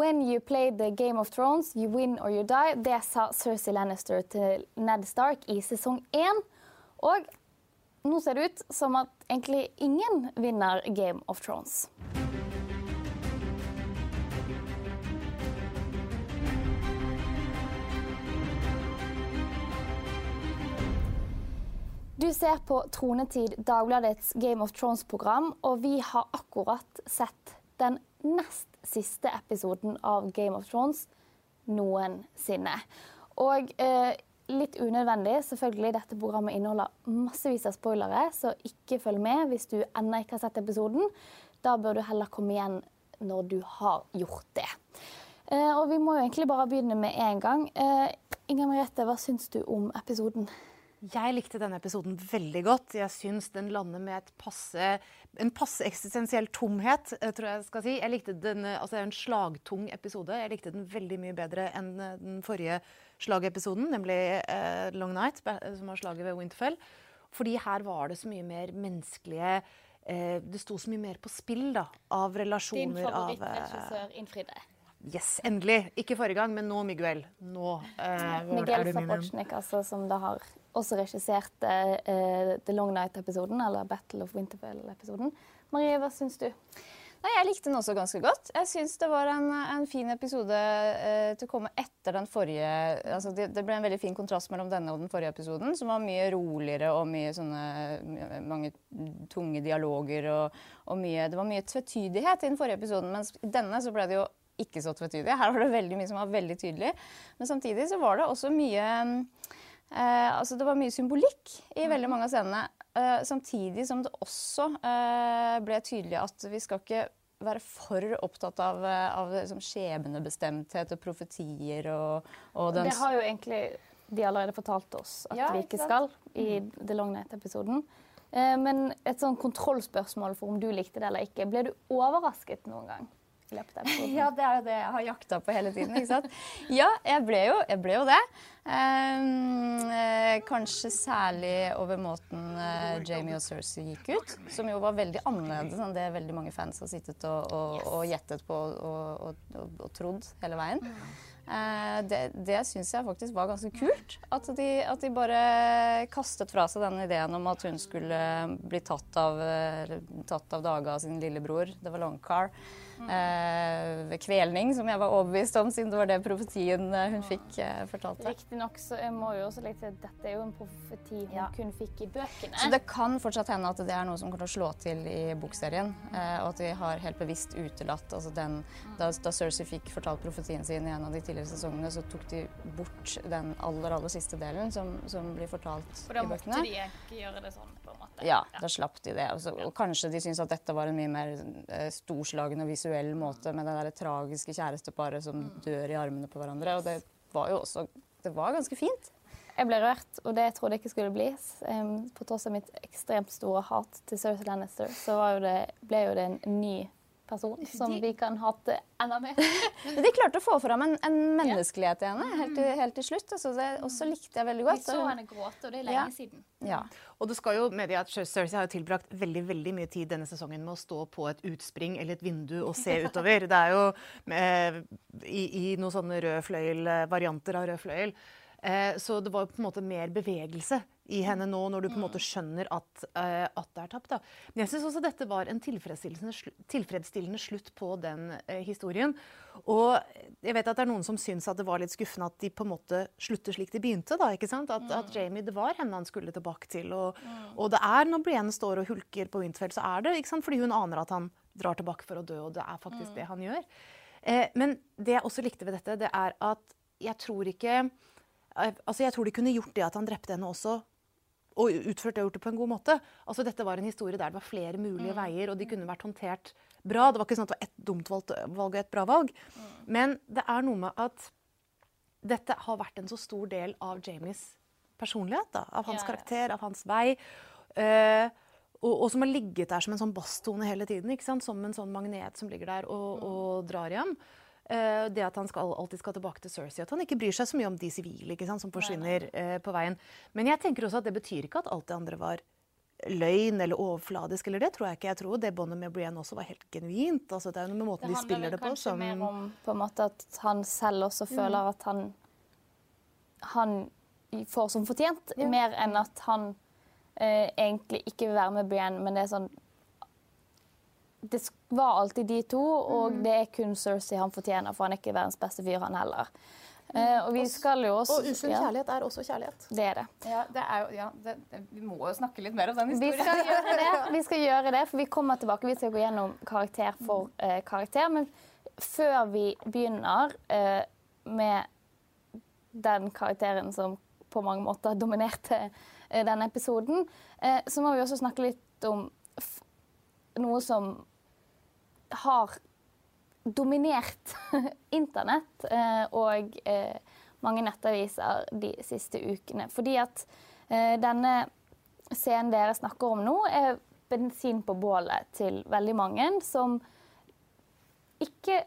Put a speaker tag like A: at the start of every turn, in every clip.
A: When you play the Game of Thrones, you win or you die. Det sa Cersei Lannister til Ned Stark i sesong én. Og nå ser det ut som at egentlig ingen vinner Game of Thrones. Du ser på Tronetid, Dagbladets Game of Thrones-program, og vi har akkurat sett den nest siste episoden av Game of Thrones noensinne. Og eh, litt unødvendig, selvfølgelig, dette programmet inneholder massevis av spoilere, så ikke følg med hvis du ennå ikke har sett episoden. Da bør du heller komme igjen når du har gjort det. Eh, og vi må jo egentlig bare begynne med en gang. Eh, Inger Merete, hva syns du om episoden?
B: Jeg likte denne episoden veldig godt. Jeg syns den lander med passe, en passe eksistensiell tomhet, eh, tror jeg skal si. Jeg likte den, eh, altså Det en slagtung episode. Jeg likte den veldig mye bedre enn eh, den forrige slagepisoden, nemlig uh, Long Night, som var slaget ved Winterfell. Fordi her var det så mye mer menneskelige uh, Det sto så mye mer på spill da, av relasjoner
A: av Din favorittregissør innfridde?
B: Yes, endelig. Ikke forrige gang, men nå, Miguel. Nå
A: eh, Miguel Sapochnik, altså, som det har også regisserte uh, The Long Night-episoden, eller Battle of Winterfell-episoden. Marie, hva syns du?
C: Nei, Jeg likte den også ganske godt. Jeg syns det var en, en fin episode uh, til å komme etter den forrige. Altså, det, det, ble en veldig fin kontrast mellom denne og den forrige episoden, som var mye roligere og mye sånne mange tunge dialoger og, og mye Det var mye tvetydighet i den forrige episoden, mens i denne så ble det jo ikke så tvetydig. Her var det veldig mye som var veldig tydelig. Men samtidig så var det også mye Eh, altså det var mye symbolikk i veldig mm. mange av scenene. Eh, samtidig som det også eh, ble tydelig at vi skal ikke være for opptatt av, eh, av liksom skjebnebestemthet og profetier og, og
A: Det har jo egentlig de allerede fortalt oss at ja, vi ikke skal i mm. The Long Night-episoden. Eh, men et sånn kontrollspørsmål for om du likte det eller ikke. Ble du overrasket noen gang?
C: Løpet av episoden. Ja, det er jo det jeg har jakta på hele tiden. ikke sant? Ja, jeg ble jo, jeg ble jo det. Um, eh, kanskje særlig over måten uh, Jamie og Cersei gikk ut. Som jo var veldig annerledes enn det veldig mange fans har sittet og, og, og gjettet på og, og, trodd hele veien. Uh, det det syns jeg faktisk var ganske kult. At de, at de, bare kastet fra seg den ideen om at hun skulle bli tatt av, tatt av dage av sin lillebror. Det var Longcar eh, kvelning, som jeg var overbevist om, siden det var det profetien eh, hun fikk eh, fortalt.
A: Riktignok så jeg må jo også legge til at dette er jo en profeti hun ja. kun fikk i bøkene.
C: Så det kan fortsatt hende at det er noe som kommer til å slå til i bokserien, eh, og at de har helt bevisst utelatt altså den, da, da Cersei fikk fortalt profetien sin i en av de tidligere sesongene, så tok de bort den aller, aller siste delen som, som blir fortalt i bøkene.
A: For da måtte de ikke gjøre det sånn? Måte.
C: Ja, da slapp de det. Og, så, og kanskje de syntes at dette var en mye mer eh, storslagen og visuell måte med det der tragiske kjæresteparet som mm. dør i armene på hverandre. Og det var jo også Det var ganske fint.
A: Jeg ble rørt, og det jeg trodde jeg ikke skulle bli. På tross av mitt ekstremt store hat til Cersei Lannister, så jo det, ble jo det en ny person som vi kan hate enda mer.
C: de klarte å få fram en, en menneskelighet i henne helt til, helt til slutt. Altså, det også likte jeg veldig godt.
A: Vi så henne gråte, og det er lenge ja. siden.
B: Ja. Og det skal jo med at Cersei har tilbrakt veldig veldig mye tid denne sesongen med å stå på et utspring eller et vindu og se utover. Det er jo eh, i, i noen sånne rød fløyel, varianter av rød fløyel. Eh, så det var på en måte mer bevegelse i henne nå, når du på en måte skjønner at, uh, at det er tapt. Da. Men jeg syns også dette var en tilfredsstillende, slu tilfredsstillende slutt på den uh, historien. Og jeg vet at det er noen som syns at det var litt skuffende at de på en måte slutter slik de begynte. da, ikke sant? At, at Jamie, det var henne han skulle tilbake til. Og, og det er når Brienne står og hulker på Winterfell, så er det ikke sant? fordi hun aner at han drar tilbake for å dø, og det er faktisk det han gjør. Eh, men det jeg også likte ved dette, det er at jeg tror ikke eh, Altså, Jeg tror de kunne gjort det at han drepte henne også og utført det og gjort det på en god måte. Altså, dette var en historie der det var flere mulige mm. veier, og de kunne vært håndtert bra. Det var ikke sånn at det var ett dumt valg og et bra valg. Mm. Men det er noe med at dette har vært en så stor del av Jamies personlighet. Da, av hans ja, ja. karakter, av hans vei. Uh, og, og, som har ligget der som en sånn basstone hele tiden. Som en sånn magnet som ligger der og, mm. og drar igjen. Uh, det at han skal, alltid skal tilbake til Cersei. At han ikke bryr seg så mye om de sivile som forsvinner uh, på veien. Men jeg tenker også at det betyr ikke at alt det andre var løgn eller overfladisk, eller det tror jeg ikke. Jeg tror det båndet med Brienne også var helt genuint. Altså, det er jo noe med måten de spiller det på
A: Det handler
B: mer
A: om på en måte at han selv også mm. føler at han han får som fortjent, ja. mer enn at han eh, egentlig ikke vil være med Brienne, men det er sånn Det var alltid de to, og mm. det er kun Cersei han fortjener, for han er ikke verdens beste fyr, han heller. Uh, og vi skal jo også...
D: Og ja. kjærlighet er også kjærlighet.
A: Det er det.
C: Ja, det er jo, ja, det, vi må jo snakke litt mer om den historien.
A: Vi skal gjøre det, vi skal gjøre det for vi kommer tilbake. Vi skal gå gjennom karakter for uh, karakter. Men før vi begynner uh, med den karakteren som på mange måter dominerte denne episoden, så må vi også snakke litt om noe som har dominert internett eh, og eh, mange nettaviser de siste ukene. Fordi at eh, denne scenen dere snakker om nå, er bensin på bålet til veldig mange som ikke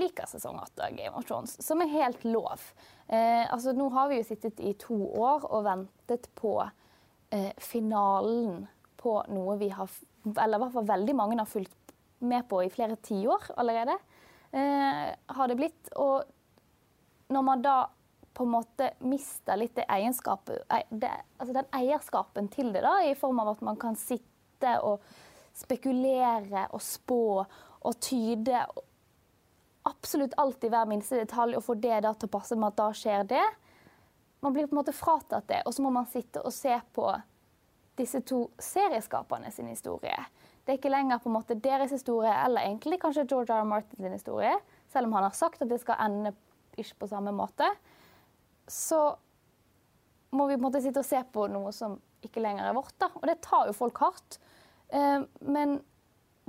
A: liker sesong 8 av Game of Thrones, som er helt lov. Altså, nå har vi jo sittet i to år og ventet på finalen på noe vi har Eller i hvert fall veldig mange har fulgt med på i flere tiår allerede eh, har det blitt. Og når man da på en måte mister litt det egenskapet, det, altså den eierskapen til det, da, i form av at man kan sitte og spekulere og spå og tyde absolutt alltid hver minste detalj og få det da til å passe med at da skjer det. Man blir på en måte fratatt det, og så må man sitte og se på disse to serieskaperne sin historie. Det er ikke lenger på en måte deres historie, eller egentlig kanskje George R. R. Martin sin historie, selv om han har sagt at det skal ende ikke på samme måte. Så må vi på en måte sitte og se på noe som ikke lenger er vårt. da. Og det tar jo folk hardt. Eh, men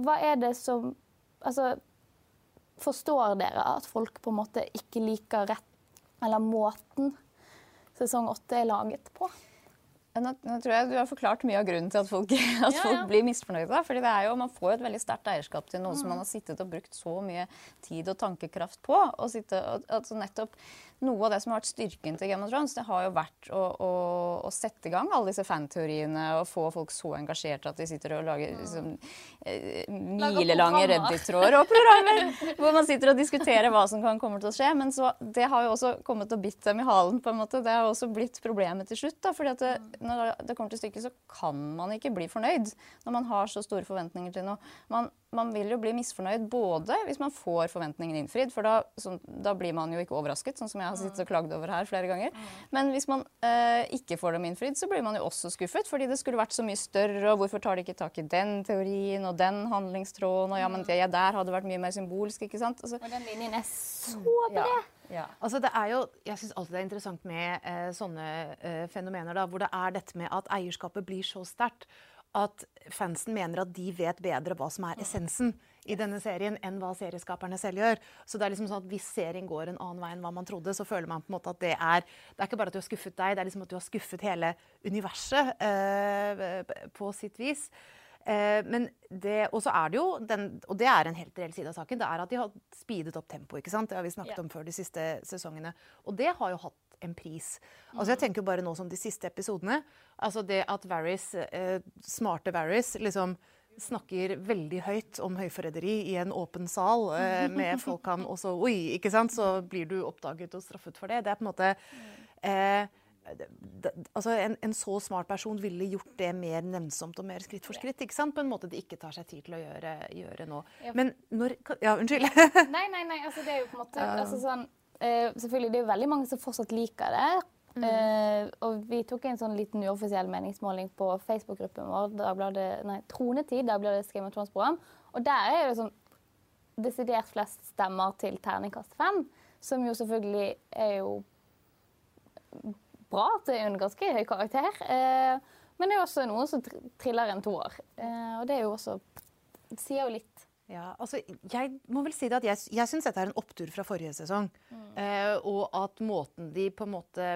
A: hva er det som Altså, forstår dere at folk på en måte ikke liker rett eller måten sesong åtte er laget på?
C: Nå, nå, tror jeg Du har forklart mye av grunnen til at folk, at ja, folk blir misfornøyde. fordi det er jo, Man får jo et veldig sterkt eierskap til noe mm. som man har sittet og brukt så mye tid og tankekraft på. Og sitte, og, altså nettopp noe av det som har vært styrken til Game of Thrones, det har jo vært å, å, å sette i gang alle disse fanteoriene og få folk så engasjerte at de sitter og lager liksom, eh, milelange Reddit-tråder og programmer hvor man sitter og diskuterer hva som kan komme til å skje. Men så, det har jo også kommet og bitt dem i halen. på en måte. Det har også blitt problemet til slutt. Da, fordi at det, når det kommer til stykket, så kan man ikke bli fornøyd når man har så store forventninger til noe. Man, man vil jo bli misfornøyd både hvis man får forventningene innfridd, for da, så, da, blir man jo ikke overrasket, sånn som jeg har sittet og klagd over her flere ganger. Mm. Men hvis man eh, ikke får dem innfridd, så blir man jo også skuffet, fordi det skulle vært så mye større, og hvorfor tar de ikke tak i den teorien og den handlingstråden, og ja, men det der hadde vært mye mer symbolsk, ikke sant?
A: Altså, og den linjen er så bred! Ja.
B: Ja. Altså det er jo, jeg syns alltid det er interessant med eh, sånne eh, fenomener da, hvor det er dette med at eierskapet blir så sterkt at fansen mener at de vet bedre hva som er essensen i denne serien, enn hva serieskaperne selv gjør. Så det er liksom sånn at Hvis serien går en annen vei enn hva man trodde, så føler man på en måte at det er Det er ikke bare at du har skuffet deg, det er liksom at du har skuffet hele universet eh, på sitt vis. Eh, men det, og så er det jo den, og det er en helt reell side av saken, det er at de har speedet opp tempoet. ikke sant? Det har vi snakket ja. om før de siste sesongene. Og det har jo hatt en pris. Altså Jeg tenker jo bare nå som de siste episodene. altså Det at Varys, eh, smarte Varys liksom snakker veldig høyt om høyforræderi i en åpen sal eh, med folk han også Oi, ikke sant? Så blir du oppdaget og straffet for det. Det er på en måte eh, altså en, en, så smart person ville gjort det mer nevnsomt og mer skritt for skritt. ikke sant? På en måte de ikke tar seg tid til å gjøre, gjøre nå. Men når Ja, unnskyld.
A: nei, nei, nei. altså Det er jo på en måte altså sånn Uh, selvfølgelig, Det er jo veldig mange som fortsatt liker det. Mm. Uh, og vi tok en sånn liten uoffisiell meningsmåling på Facebook-gruppen vår, Dagbladet, nei, Tronetid, Dagbladets Game of Thrones-program. Og der er det sånn desidert flest stemmer til terningkast fem. Som jo selvfølgelig er jo bra. Det er jo en ganske høy karakter. Uh, men det er også noen som triller en toer. Uh, og det er jo også sier jo litt
B: ja, altså, jeg må vel si det at jeg, jeg syns dette er en opptur fra forrige sesong. Mm. Eh, og at måten de på en måte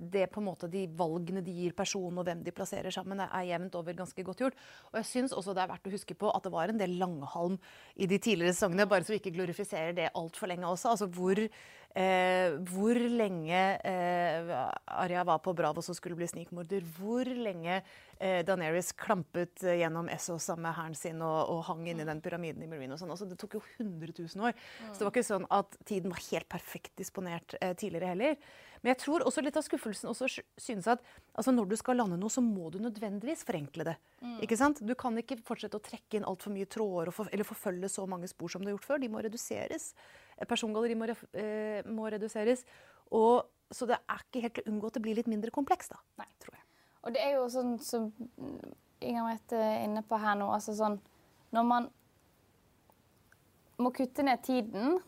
B: det på en måte de valgene de gir personen og hvem de plasserer sammen, er jevnt over ganske godt gjort. Og jeg syns også det er verdt å huske på at det var en del langhalm i de tidligere sesongene, bare så vi ikke glorifiserer det altfor lenge også. Altså hvor, eh, hvor lenge eh, Arya var på Bravo som skulle bli snikmorder, hvor lenge eh, Daenerys klampet gjennom Essos sammen med hæren sin og, og hang inni den pyramiden i Marine og sånn. Altså, det tok jo 100 000 år. Så det var ikke sånn at tiden var helt perfekt disponert eh, tidligere heller. Men jeg tror også litt av skuffelsen også synes at altså, når du skal lande noe, så må du nødvendigvis forenkle det. Ikke sant? Du kan ikke fortsette å trekke inn altfor mye tråder for, eller forfølge så mange spor som du har gjort før. De må reduseres. Persongalleriet må, eh, må reduseres. Og, så det er ikke helt til å unngå at det blir litt mindre komplekst, da.
A: Nei. tror jeg. Og det er jo sånn som Inger Merete er inne på her nå, altså sånn Når man må kutte ned tiden,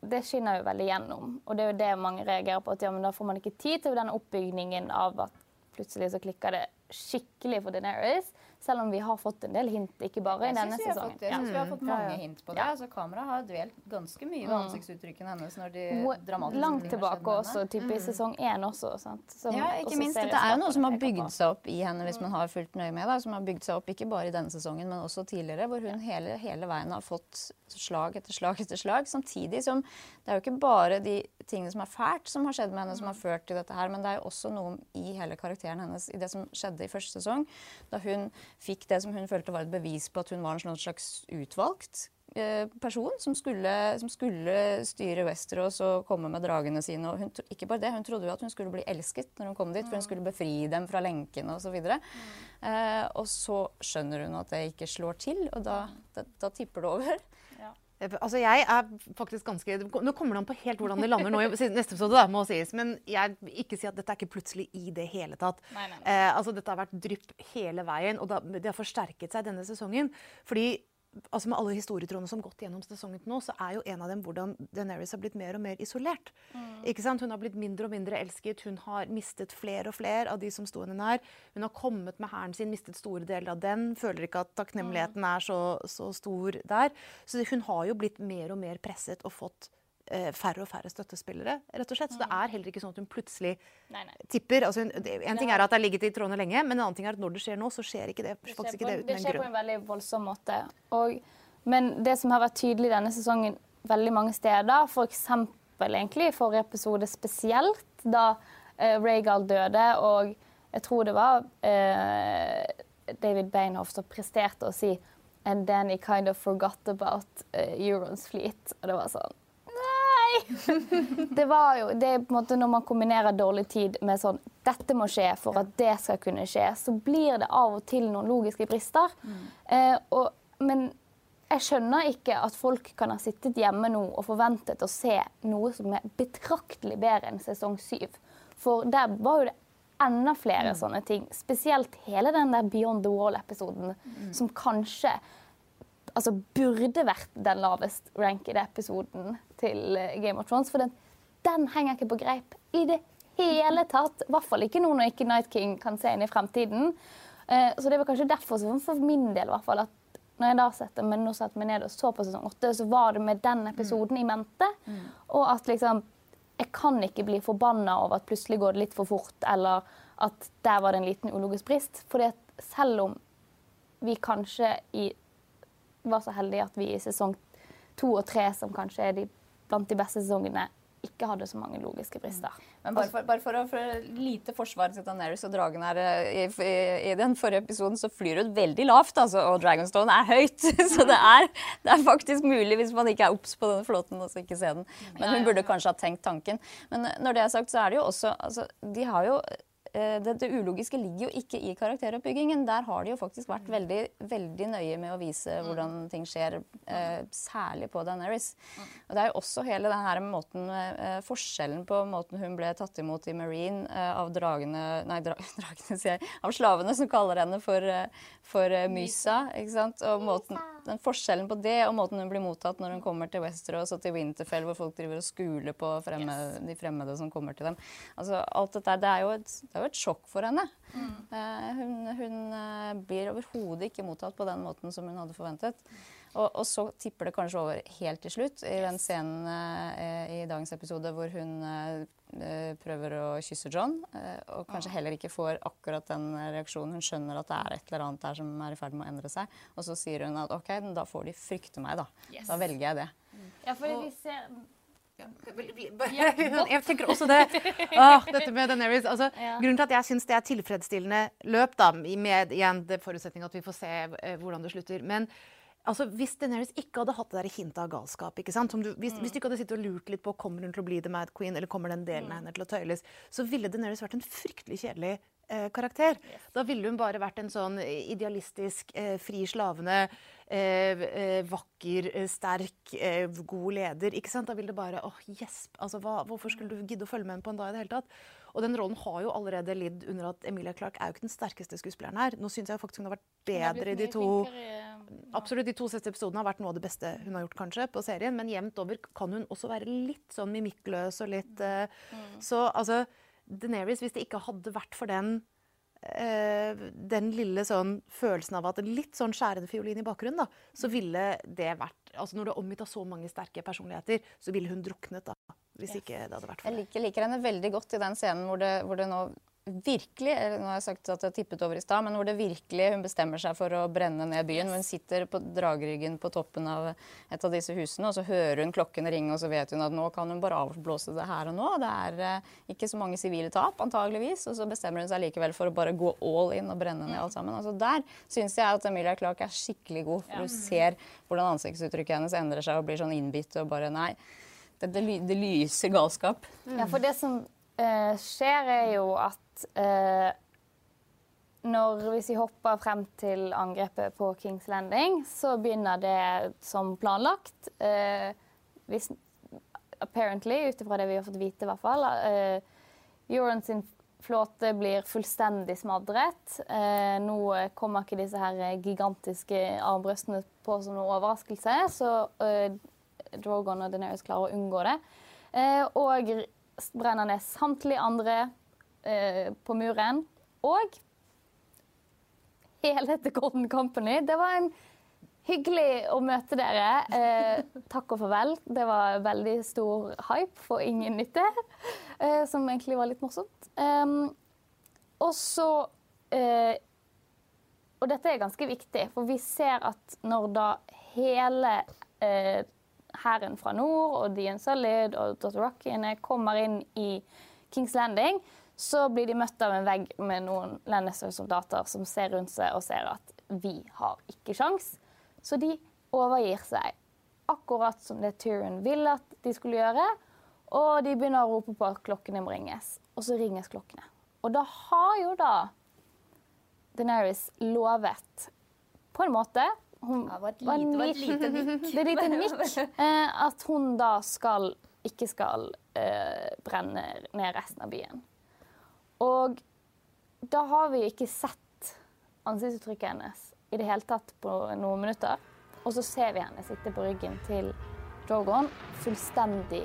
A: det skinner jo veldig gjennom. Og det er jo det mange reagerer på, at ja, men da får man ikke tid til den oppbygningen av at plutselig så klikker det skikkelig for Deneris. Selv om vi har fått en del hint, ikke bare i denne sesongen.
C: Fått, jeg syns vi har fått mange hint på det. Altså, Kameraet har dvelt ganske mye ved mm. ansiktsuttrykkene hennes når de dramatiske
A: Langt tilbake også, type mm. i sesong én også. Sant?
C: Som ja, ikke minst. Det er jo noe som har bygd seg opp i henne, hvis man har fulgt nøye med. Da, som har bygd seg opp ikke bare i denne sesongen, men også tidligere, hvor hun hele, hele veien har fått slag etter slag etter slag. Samtidig som det er jo ikke bare de tingene som er fælt som har skjedd med henne, som har ført til dette her, men det er jo også noe i hele karakteren hennes i det som skjedde i første sesong, da hun fikk det som hun følte var et bevis på at hun var en slags utvalgt eh, person som skulle, som skulle, styre Westerås og komme med dragene sine. Og hun, ikke bare det, hun trodde jo at hun skulle bli elsket når hun kom dit, for hun skulle befri dem fra lenkene osv. Og, så mm. eh, og så skjønner hun at det ikke slår til, og da, da, da tipper det over.
B: Altså jeg er faktisk ganske, Nå kommer det an på helt hvordan det lander nå i neste episode. da, må sies, Men jeg ikke si at dette er ikke plutselig i det hele tatt. Nei, nei, nei. Eh, altså Dette har vært drypp hele veien, og det har forsterket seg denne sesongen. Fordi altså med alle historietrådene som har gått gjennom sesongen til nå, så er jo en av dem hvordan Deneris har blitt mer og mer isolert. Mm. Ikke sant? Hun har blitt mindre og mindre elsket. Hun har mistet flere og flere av de som sto henne nær. Hun har kommet med hæren sin, mistet store deler av den. Føler ikke at takknemligheten er så, så stor der. Så hun har jo blitt mer og mer presset og fått færre og færre støttespillere. rett og slett. Så det er heller ikke sånn at hun plutselig nei, nei. tipper. Altså, en ting er at det har ligget i trådene lenge, men en annen ting er at når det skjer nå, så skjer ikke det, faktisk ikke det uten en grunn.
A: Det skjer på en veldig voldsom måte. Og, men det som har vært tydelig denne sesongen veldig mange steder, f.eks. egentlig i forrige episode spesielt, da uh, Regal døde, og jeg tror det var uh, David Bainhoff som presterte å si And then he kind of forgot about uh, Eurons fleet. Og det var sånn det var jo det er på en måte Når man kombinerer dårlig tid med sånn Dette må skje for at det skal kunne skje, så blir det av og til noen logiske brister. Mm. Eh, og, men jeg skjønner ikke at folk kan ha sittet hjemme nå og forventet å se noe som er betraktelig bedre enn sesong syv. For der var jo det enda flere mm. sånne ting. Spesielt hele den der Beyond the Wall-episoden, mm. som kanskje altså, burde vært den lavest rankede episoden til eh, Game of Thrones. For den, den henger ikke på greip i det hele tatt. I hvert fall ikke nå når ikke Night King kan se inn i fremtiden. Uh, så det var kanskje derfor, for min del, i hvert fall, at når jeg da setter meg, nå setter meg ned og så på sesong åtte, så var det med den episoden mm. i mente. Mm. Og at liksom Jeg kan ikke bli forbanna over at plutselig går det litt for fort, eller at der var det en liten ulogisk brist. Fordi at selv om vi kanskje i var så heldige at vi i sesong to og tre, som kanskje er de, blant de beste sesongene, ikke hadde så mange logiske brister. Mm.
C: Men bare for, bare for å for lite forsvar til Daenerys og dragen her eh, i, i, i, den forrige episoden, så flyr hun veldig lavt, altså, og Dragonstone er høyt. Så det er, det er faktisk mulig, hvis man ikke er obs på denne flåten, og ikke se den. Men hun burde kanskje ha tenkt tanken. Men når det er sagt, så er det jo også altså, De har jo det, det, ulogiske ligger jo ikke i karakteroppbyggingen. Der har de jo faktisk vært veldig, veldig nøye med å vise mm. hvordan ting skjer, eh, særlig på Daenerys. Mm. Og det er jo også hele denne måten, eh, forskjellen på måten hun ble tatt imot i Marine eh, av dragene Nei, dra, dragene, sier jeg. Av slavene som kaller henne for, eh, for uh, Mysa. ikke sant? Og måten, den forskjellen på det og måten hun blir mottatt når hun kommer til Westeros og til Winterfell, hvor folk driver og skuler på fremme, yes. de fremmede som kommer til dem. Altså, alt dette, det er jo et, det er jo et sjokk for henne. Mm. Uh, hun, hun uh, blir overhodet ikke mottatt på den måten som hun hadde forventet. Og, og, så tipper det kanskje over helt til slutt, i den scenen eh, i dagens episode hvor hun eh, prøver å kysse John, eh, og kanskje heller ikke får akkurat den reaksjonen. Hun skjønner at det er et eller annet der som er i ferd med å endre seg. Og så sier hun at OK, da får de frykte meg, da. Yes. Da velger jeg det.
A: Ja, for vi ser
B: Jeg tenker også det. Åh, dette med Daenerys. Altså,
A: Ja.
B: Grunnen til at jeg syns det er tilfredsstillende løp, da, med igjen det forutsetning at vi får se eh, hvordan det slutter. Men altså, hvis Daenerys ikke hadde hatt det der hintet av galskap ikke sant? Du, hvis, hvis du ikke hadde sittet og lurt litt på kommer hun til å bli The Mad Queen, eller kommer den delen av henne til å tøyles, så ville Daenerys vært en fryktelig kjedelig eh, karakter. Da ville hun bare vært en sånn idealistisk, eh, fri slavende, eh, eh, vakker, eh, sterk, eh, god leder. ikke sant? Da vil det bare åh, gjesp. Altså, hva, hvorfor skulle du gidde å følge med henne på en dag i det hele tatt? Og den rollen har jo allerede lidd under at Emilia Clarke er jo ikke den sterkeste skuespilleren her. Nå syns jeg faktisk hun har vært bedre i de to Absolutt, De to siste episodene har vært noe av det beste hun har gjort kanskje på serien. Men jevnt over kan hun også være litt sånn mimikkløs og litt eh, Så altså Daenerys, hvis det ikke hadde vært for den eh, den lille sånn følelsen av at en litt sånn skjærende fiolin i bakgrunnen, da, så ville det vært altså Når du er omgitt av så mange sterke personligheter, så ville hun druknet da. Hvis ikke det hadde vært for
C: Jeg liker, liker henne veldig godt i den scenen hvor det, hvor det nå virkelig Nå har jeg sagt at jeg tippet over i stad, men hvor det virkelig hun bestemmer seg for å brenne ned byen. Hun sitter på dragryggen på toppen av et av disse husene, og så hører hun klokkene ringe, og så vet hun at nå kan hun bare avblåse det her og nå. Det er eh, ikke så mange sivile tap, antageligvis. Og så bestemmer hun seg likevel for å bare gå all in og brenne ned alt sammen. Altså Der syns jeg at Emilia Clark er skikkelig god, for hun ser hvordan ansiktsuttrykket hennes endrer seg og blir sånn innbitt og bare Nei. Det, det, det lyser galskap.
A: Ja, for det som eh, skjer, er jo at eh, når, Hvis vi hopper frem til angrepet på Kings Landing, så begynner det som planlagt. Eh, hvis, apparently, ut ifra det vi har fått vite, i hvert fall. Eh, Euron sin flåte blir fullstendig smadret. Eh, nå kommer ikke disse her gigantiske armbrøstene på som noe overraskelse, så eh, Drogon og Daenerys klarer å unngå det. Eh, og brenner ned samtlige andre eh, på muren. Og hele The Golden Company. Det var en hyggelig å møte dere. Eh, takk og farvel. Det var veldig stor hype for ingen nytte, eh, som egentlig var litt morsomt. Um, og så eh, Og dette er ganske viktig, for vi ser at når da hele eh, hæren fra nord og The Sullid og Dr. Rockiene kommer inn i Kings Landing, så blir de møtt av en vegg med noen Lannister-soldater som ser rundt seg og ser at vi har ikke sjans. Så de overgir seg, akkurat som det Tyrion ville at de skulle gjøre. Og de begynner å rope på at klokkene må ringes. Og så ringes klokkene. Og da har jo da Daenerys lovet på en måte hun,
D: Ja, det var lite- var lite nikk.
A: Det er lite nikk. Eh, at hun da skal ikke skal eh, brenne ned resten av byen. Og da har vi ikke sett ansiktsuttrykket hennes i det hele tatt på noen minutter. Og så ser vi henne sitte på ryggen til Drogon, fullstendig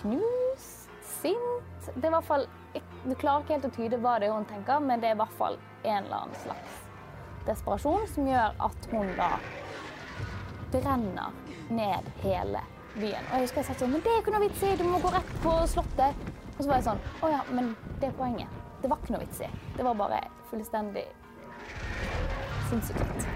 A: knust, sint. Det er i hvert fall, Du klarer ikke helt å tyde hva det er hun tenker, men det er i hvert fall en eller annen slags desperasjon som gjør at hun da brenner ned hele byen. Og jeg husker jeg sa sånn Men det er ikke noe vits i, du må gå rett på Slottet. Og så var jeg sånn Å ja, men det er poenget. Det var ikke noe vits i. Det var bare fullstendig sinnssykt.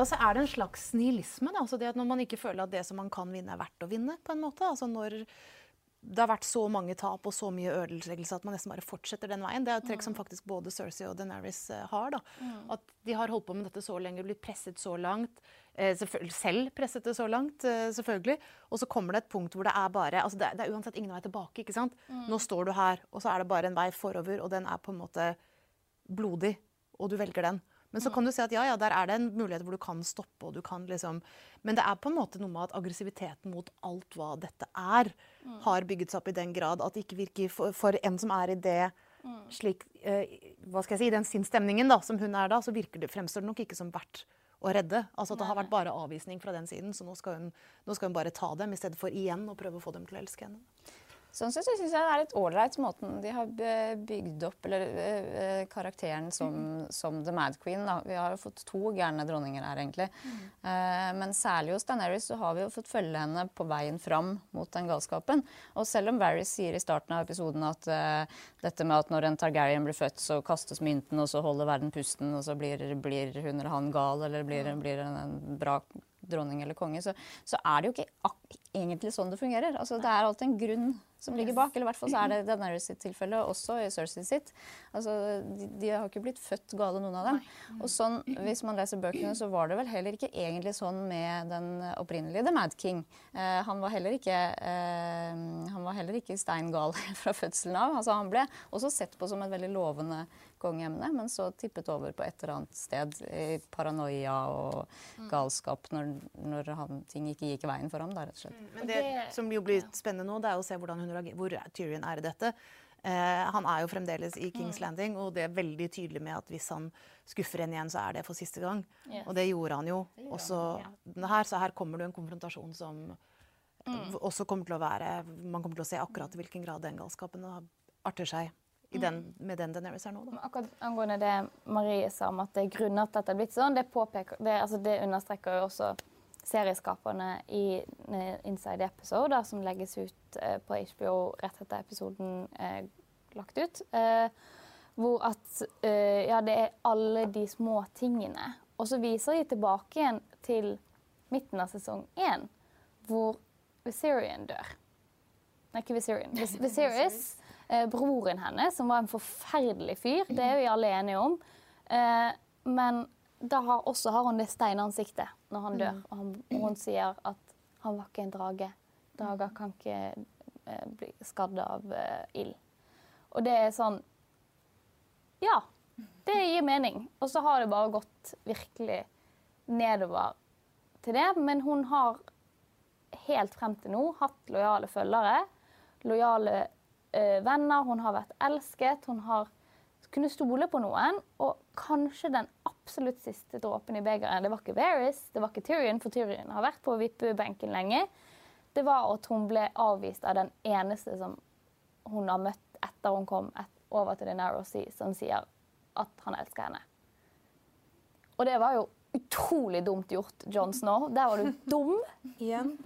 B: Ja, så er det en slags nihilisme. Da. Altså det at når man ikke føler at det som man kan vinne, er verdt å vinne. på en måte. Altså når det har vært så mange tap og så mye ødeleggelse at man nesten bare fortsetter den veien. Det er et trekk som faktisk både Cersei og Daenerys eh, har. da. At de har holdt på med dette så lenge, blitt presset så langt. Eh, selv presset det så langt, eh, selvfølgelig. Og så kommer det et punkt hvor det er bare altså det, er- det er uansett ingen vei tilbake. ikke sant? Nå står du her, og så er det bare en vei forover, og den er på en måte blodig, og du velger den. Men så kan du si at ja, ja, der er det en mulighet hvor du kan stoppe. og du kan liksom... Men det er på en måte noe med at aggressiviteten mot alt hva dette er, har bygget seg opp i den grad at det ikke virker for, for en som er i det slik eh, Hva skal jeg si, i den sinnsstemningen da, som hun er da, så virker det, fremstår det nok ikke som verdt å redde. Altså at det har vært bare avvisning fra den siden, så nå skal hun, nå skal hun bare ta dem i stedet for igjen å prøve å få dem til å elske henne.
C: Sånn sett så syns jeg det er litt ålreit måten de har bygd opp eller, eh, eh, karakteren som, som The Mad Queen. Da. Vi har jo fått to gærne dronninger her, egentlig. Eh, men særlig hos Daenerys så har vi jo fått følge henne på veien fram mot den galskapen. Og selv om Varys sier i starten av episoden at eh, dette med at når en Targaryen blir født, så kastes mynten, og så holder verden pusten, og så blir, blir hun eller han gal, eller blir, blir en, en bra dronning eller konge, så, så er det jo ikke ak egentlig sånn det fungerer. Altså, det er alltid en grunn som ligger bak. Eller i hvert fall så er det Daenerys sitt tilfelle, også i Cersei sitt. Altså, de, de har ikke blitt født gale, noen av dem. Og sånn, hvis man leser bøkene, så var det vel heller ikke egentlig sånn med den opprinnelige The Mad King. Eh, han, var heller ikke, eh, han var heller ikke steingal fra fødselen av. Altså, han ble også sett på som et veldig lovende kongeemne, men så tippet over på et eller annet sted i paranoia og galskap når, når han, ting ikke gikk veien for ham. Da, rett og slett.
B: Men det, som jo blir spennende nå, det er å se hvordan hun hvor Tyrion er i dette. Eh, han er jo fremdeles i Kings Landing, og det er veldig tydelig med at hvis han skuffer henne igjen, så er det for siste gang.
A: Yes.
B: Og det gjorde han jo. også her, så her kommer det en konfrontasjon som også kommer til å være Man kommer til å se akkurat i hvilken grad den galskapen arter seg i den, med den Daenerys er nå. Da.
A: Men Akkurat angående det Marie sa om at det er grunner til at det er blitt sånn, det, påpeker, det, altså det understreker jo også serieskaperne i eh, Inside Episode, som legges ut eh, på HBO rett etter episoden eh, lagt ut. Eh, hvor at eh, ja, det er alle de små tingene. Og så viser de tilbake igjen til midten av sesong én, hvor Viserion dør. Nei, ikke Viserion. Vis Viserys, eh, broren hennes, som var en forferdelig fyr. Det er vi alle enige om. Eh, men da har, også har hun det steinansiktet når han dør. Og, han, og hun sier at han var ikke en drage. Drager kan ikke eh, bli skadd av eh, ild. Og det er sånn Ja, det gir mening. Og så har det bare gått virkelig nedover til det. Men hun har helt frem til nå hatt lojale følgere, lojale eh, venner. Hun har vært elsket. Hun har kunnet stole på noen. Og kanskje den absolutt siste dråpen i begeret Det var ikke Varys, det var ikke Tyrion, for Tyrion har vært på vippebenken lenge. Det var at hun ble avvist av den eneste som hun har møtt etter hun kom et, over til The Narrow Sea, som sier at han elsker henne. Og det var jo utrolig dumt gjort, John Snow. Der var du dum.
B: Igjen.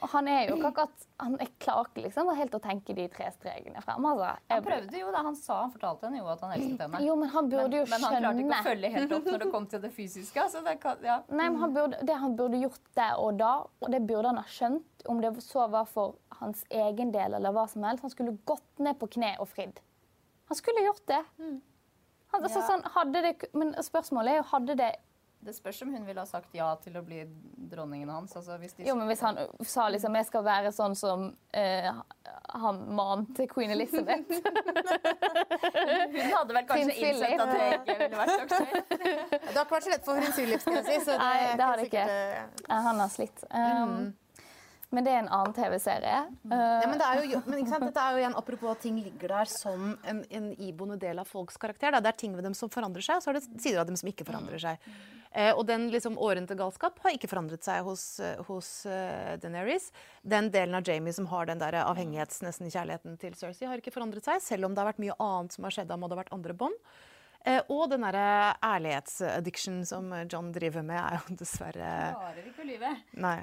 A: Han er jo ikke akkurat Han er klarer ikke liksom helt å tenke de tre stregene frem. Altså,
C: Han prøvde jo det. han sa, han fortalte henne jo at han elsket henne.
A: jo, men han burde jo
C: men han klarte ikke å følge helt opp når det kom til det fysiske. Så det kan, ja.
A: Nei, men han burde, Det han burde gjort der og da, og det burde han ha skjønt, om det så var for hans egen del eller hva som helst, han skulle gått ned på kne og fridd. Han skulle gjort det. Han, altså,
C: Ja.
A: sånn, det men spørsmålet er jo hadde det
C: Det spørs om hun ville ha sagt ja til å bli dronningen hans. Altså, hvis de
A: Jo, men hvis han sa liksom jeg skal være sånn som eh, han mante til queen Elizabeth
C: Hun hadde vel kanskje innsett at det ikke ville vært aktuelt.
B: Det har ikke vært så lett for prins Philip, skal jeg si. Så det,
A: Nei, det har det ikke.
B: sikkert, eh,
A: Eh, Han har slitt. Um, Men det er en annen TV-serie. Uh,
B: Ja, men det er jo, men ikke sant? Dette er jo igjen apropos at ting ligger der som en, en iboende del av folks karakter. Da. Det er ting ved dem som forandrer seg, og så er det sider av dem som ikke forandrer seg. Eh, og den liksom årente galskap har ikke forandret seg hos, eh, hos uh, Daenerys. Den delen av Jamie som har den der avhengighets, nesten kjærligheten til Cersei, har ikke forandret seg, selv om det har vært mye annet som har skjedd da og det har vært andre bånd. Eh, og den derre ærlighetsaddiction som John driver med, er jo dessverre
C: Klarer ikke å lyve.
B: Nei.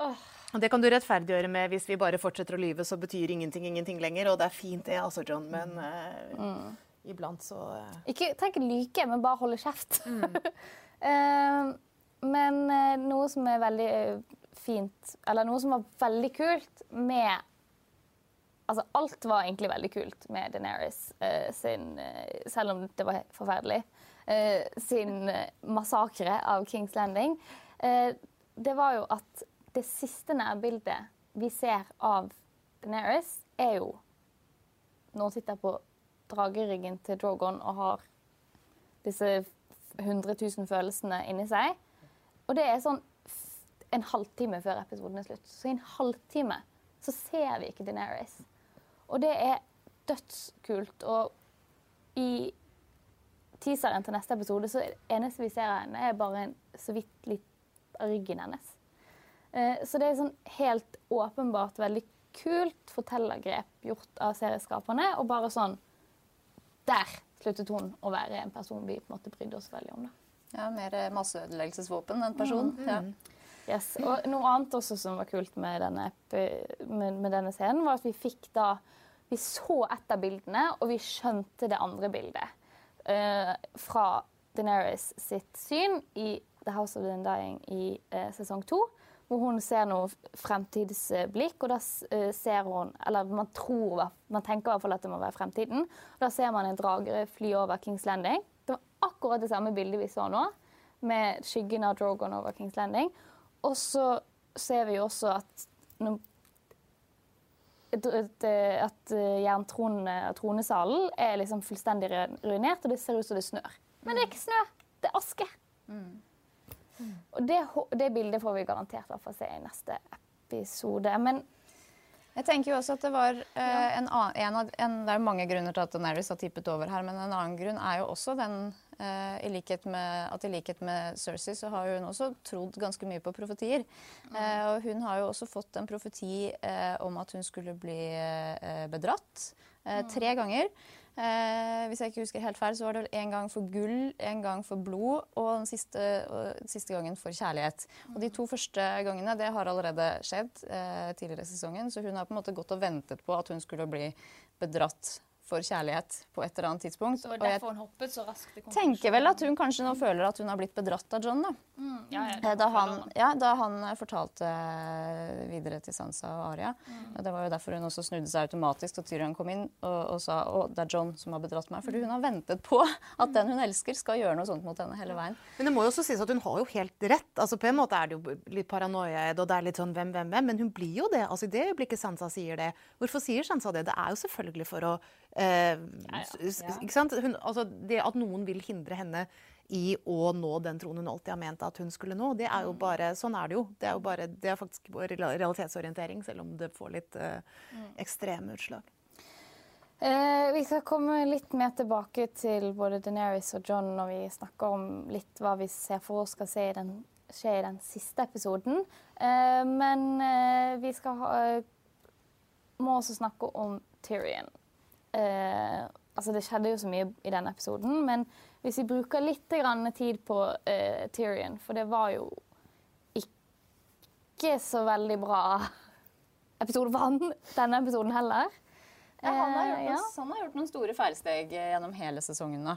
B: Og Det kan du rettferdiggjøre med hvis vi bare fortsetter å lyve, så betyr ingenting ingenting lenger. Og det er fint det, altså, John, men eh, iblant så uh...
A: Ikke tenk lyke, men bare holde kjeft. Eh, men eh, noe som er veldig fint, eller noe som var veldig kult med Altså, alt var egentlig veldig kult med Daenerys eh, sin Selv om det var forferdelig. sin massakre av Kings Landing. Det var jo at det siste nærbildet vi ser av Daenerys, er jo når hun sitter på drageryggen til Drogon og har disse 100 000 følelsene inni seg. Og det er sånn en halvtime før episoden er slutt. Så i en halvtime så ser vi ikke Daenerys. Og det er dødskult. Og i teaseren til neste episode så er det eneste vi ser av henne, er bare en så vidt litt av ryggen hennes. Eh, så det er sånn helt åpenbart veldig kult fortellergrep gjort av serieskaperne. Og bare sånn Der sluttet hun å være en person vi på en måte brydde oss veldig om. da.
C: Ja, Mer masseødeleggelsesvåpen enn person.
A: Mm.
C: Ja.
A: Yes. Og noe annet også som var kult med denne, med, med denne scenen, var at vi fikk da Vi så ett av bildene, og vi skjønte det andre bildet. Uh, fra Deneris sitt syn i The House of the Undying i uh, sesong to. Hvor hun ser noe fremtidsblikk, og da eh, ser hun Eller man tror, man tenker i hvert fall at det må være fremtiden. Og da ser man en dragere fly over Kings Landing. Det var akkurat det samme bildet vi så nå, med skyggen av Drogon over Kings Landing. Og så ser vi jo også at et- at eh, jerntronesalen er liksom fullstendig ruinert, og det ser ut som det snør. Men det er ikke snø, det er aske. Og det, det bildet får vi garantert hvert fall se i neste episode. Men
C: Jeg tenker jo også at det var eh, en annen, en av, en, Det er mange grunner til at Daenerys har tippet over her, men en annen grunn er jo også den eh, i likhet med, at i likhet med Cersei så har hun også trodd ganske mye på profetier. Eh, og hun har jo også fått en profeti eh, om at hun skulle bli eh, bedratt eh, tre ganger. Eh, hvis jeg ikke husker helt feil, så var det vel en gang for gull, en gang for blod og den siste, og siste gangen for kjærlighet. Og de to første gangene det har allerede skjedd eh, tidligere i sesongen, så hun har på en måte gått og ventet på at hun skulle bli bedratt for kjærlighet på et eller annet tidspunkt.
A: så
C: Og jeg
A: hun hoppet så raskt til
C: tenker vel at hun kanskje nå føler at hun har blitt bedratt av John. da.
A: Mm, ja, ja,
C: Eh, Da han, ja, da han eh, fortalte eh, videre til Sansa og Arya. Og Det var jo derfor hun også snudde seg automatisk da Tyrion kom inn og, og sa at det er John som har bedratt meg. Fordi hun har ventet på at den hun elsker, skal gjøre noe sånt mot henne hele veien.
B: Men det må jo også sies at hun har jo helt rett. Altså På en måte er det jo litt paranoia og det er litt sånn hvem, hvem, hvem. Men hun blir jo det. Altså I det øyeblikket Sansa sier det. Hvorfor sier Sansa det? Det er jo selvfølgelig for å eh, s- Ikke sant? Hun, altså Det at noen vil hindre henne i å nå den tronen hun alltid har ment at hun skulle nå, det er jo bare Sånn er det jo. Det er jo bare, det er faktisk vår realitetsorientering, selv om det får litt eh, ekstreme utslag.
A: Eh, vi skal komme litt mer tilbake til både Deneris og John når vi snakker om litt hva vi ser for oss skal se i den, skje i den siste episoden. Eh, men eh, vi skal ha, eh, må også snakke om Tyrion. Eh, altså det skjedde jo så mye i denne episoden, men hvis vi bruker litt grann tid på eh, Tyrion, for det var jo ikke så veldig bra episode for han denne episoden heller.
C: Ja, han, har gjort
A: Eh,
C: noen, han har gjort noen store feilsteg eh, gjennom hele sesongen nå.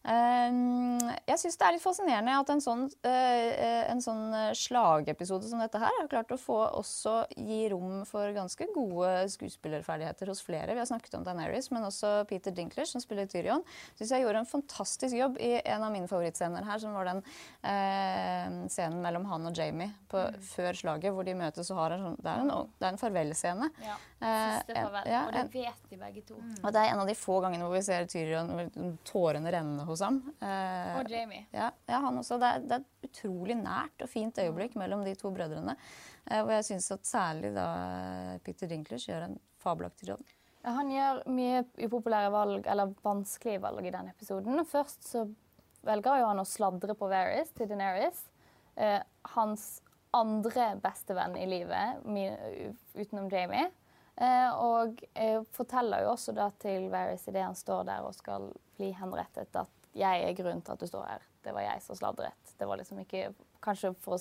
C: Um, jeg syns det er litt fascinerende at en sånn, eh, en sånn eh, slagepisode som dette her har klart å få også gi rom for ganske gode skuespillerferdigheter hos flere. Vi har snakket om Daenerys, men også Peter Dinkler, som spiller Tyrion. Syns jeg gjorde en fantastisk jobb i en av mine favorittscener her, som var den eh, scenen mellom han og Jamie på, før slaget, hvor de møtes og har en sånn Det er en, det er en farvelscene.
A: Ja,
C: Eh,
A: siste farvel.
C: ja,
A: og det vet de begge to.
C: og det er en av de få gangene hvor vi ser Tyrion tårene renne hos ham. Eh,
A: Og Jamie.
C: ja, ja, han også. Det er, det er et utrolig nært og fint øyeblikk mellom de to brødrene. Eh, og jeg syns at særlig da Peter Dinklage gjør en fabelaktig jobb.
A: Ja, han gjør mye upopulære valg, eller vanskelige valg i den episoden. Først så velger jo han å sladre på Varys til Deneris. Eh, hans andre bestevenn i livet, utenom Jamie. Eh, og eh, forteller jo også da til Varys idet han står der og skal bli henrettet, at jeg er grunnen til at du står her. Det var jeg som sladret. Det var liksom ikke Kanskje for å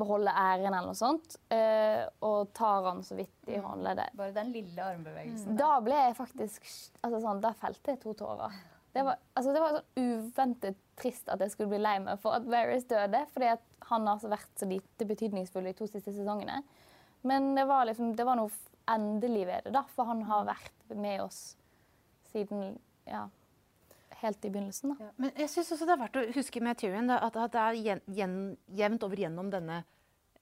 A: beholde æren eller noe sånt. Uh, og tar han så vidt i håndleddet.
D: Bare den lille armbevegelsen.
A: Da ble jeg faktisk altså sånn, Da felte jeg to tårer. Det var, altså, det var sånn uventet trist at jeg skulle bli lei meg for at Varys døde. Fordi at han har vært så lite betydningsfull i to siste sesongene. Men det var, liksom, det var noe endelig ved det, da. For han har vært med oss siden ja, helt i begynnelsen. da.
B: Men jeg synes også det er verdt å huske med Tyrion at, at det er gjen, gjen, jevnt over gjennom denne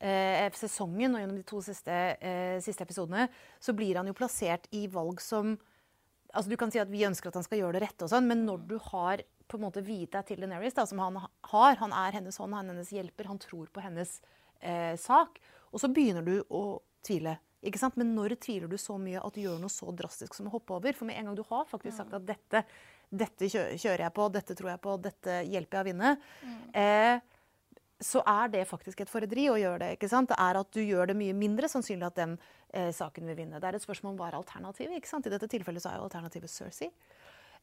B: eh, sesongen og gjennom de to siste, eh, siste episodene, så blir han jo plassert i valg som altså Du kan si at vi ønsker at han skal gjøre det rette, og sånn, men når du har på en måte viet deg til Daenerys, da, som han har Han er hennes hånd, han er hennes hjelper, han tror på hennes eh, sak. Og så begynner du å tvile. Ikke sant? Men når tviler du så mye at du gjør noe så drastisk som å hoppe over? For med en gang du har faktisk sagt at dette, dette kjører jeg på, dette tror jeg på, dette hjelper jeg å vinne, eh, så er det faktisk et forræderi å gjøre det. ikke sant? Det er at du gjør det mye mindre sannsynlig at den eh, saken vil vinne. Det er et spørsmål om hva er alternativet. ikke sant? I dette tilfellet så er jo alternativet Cersei.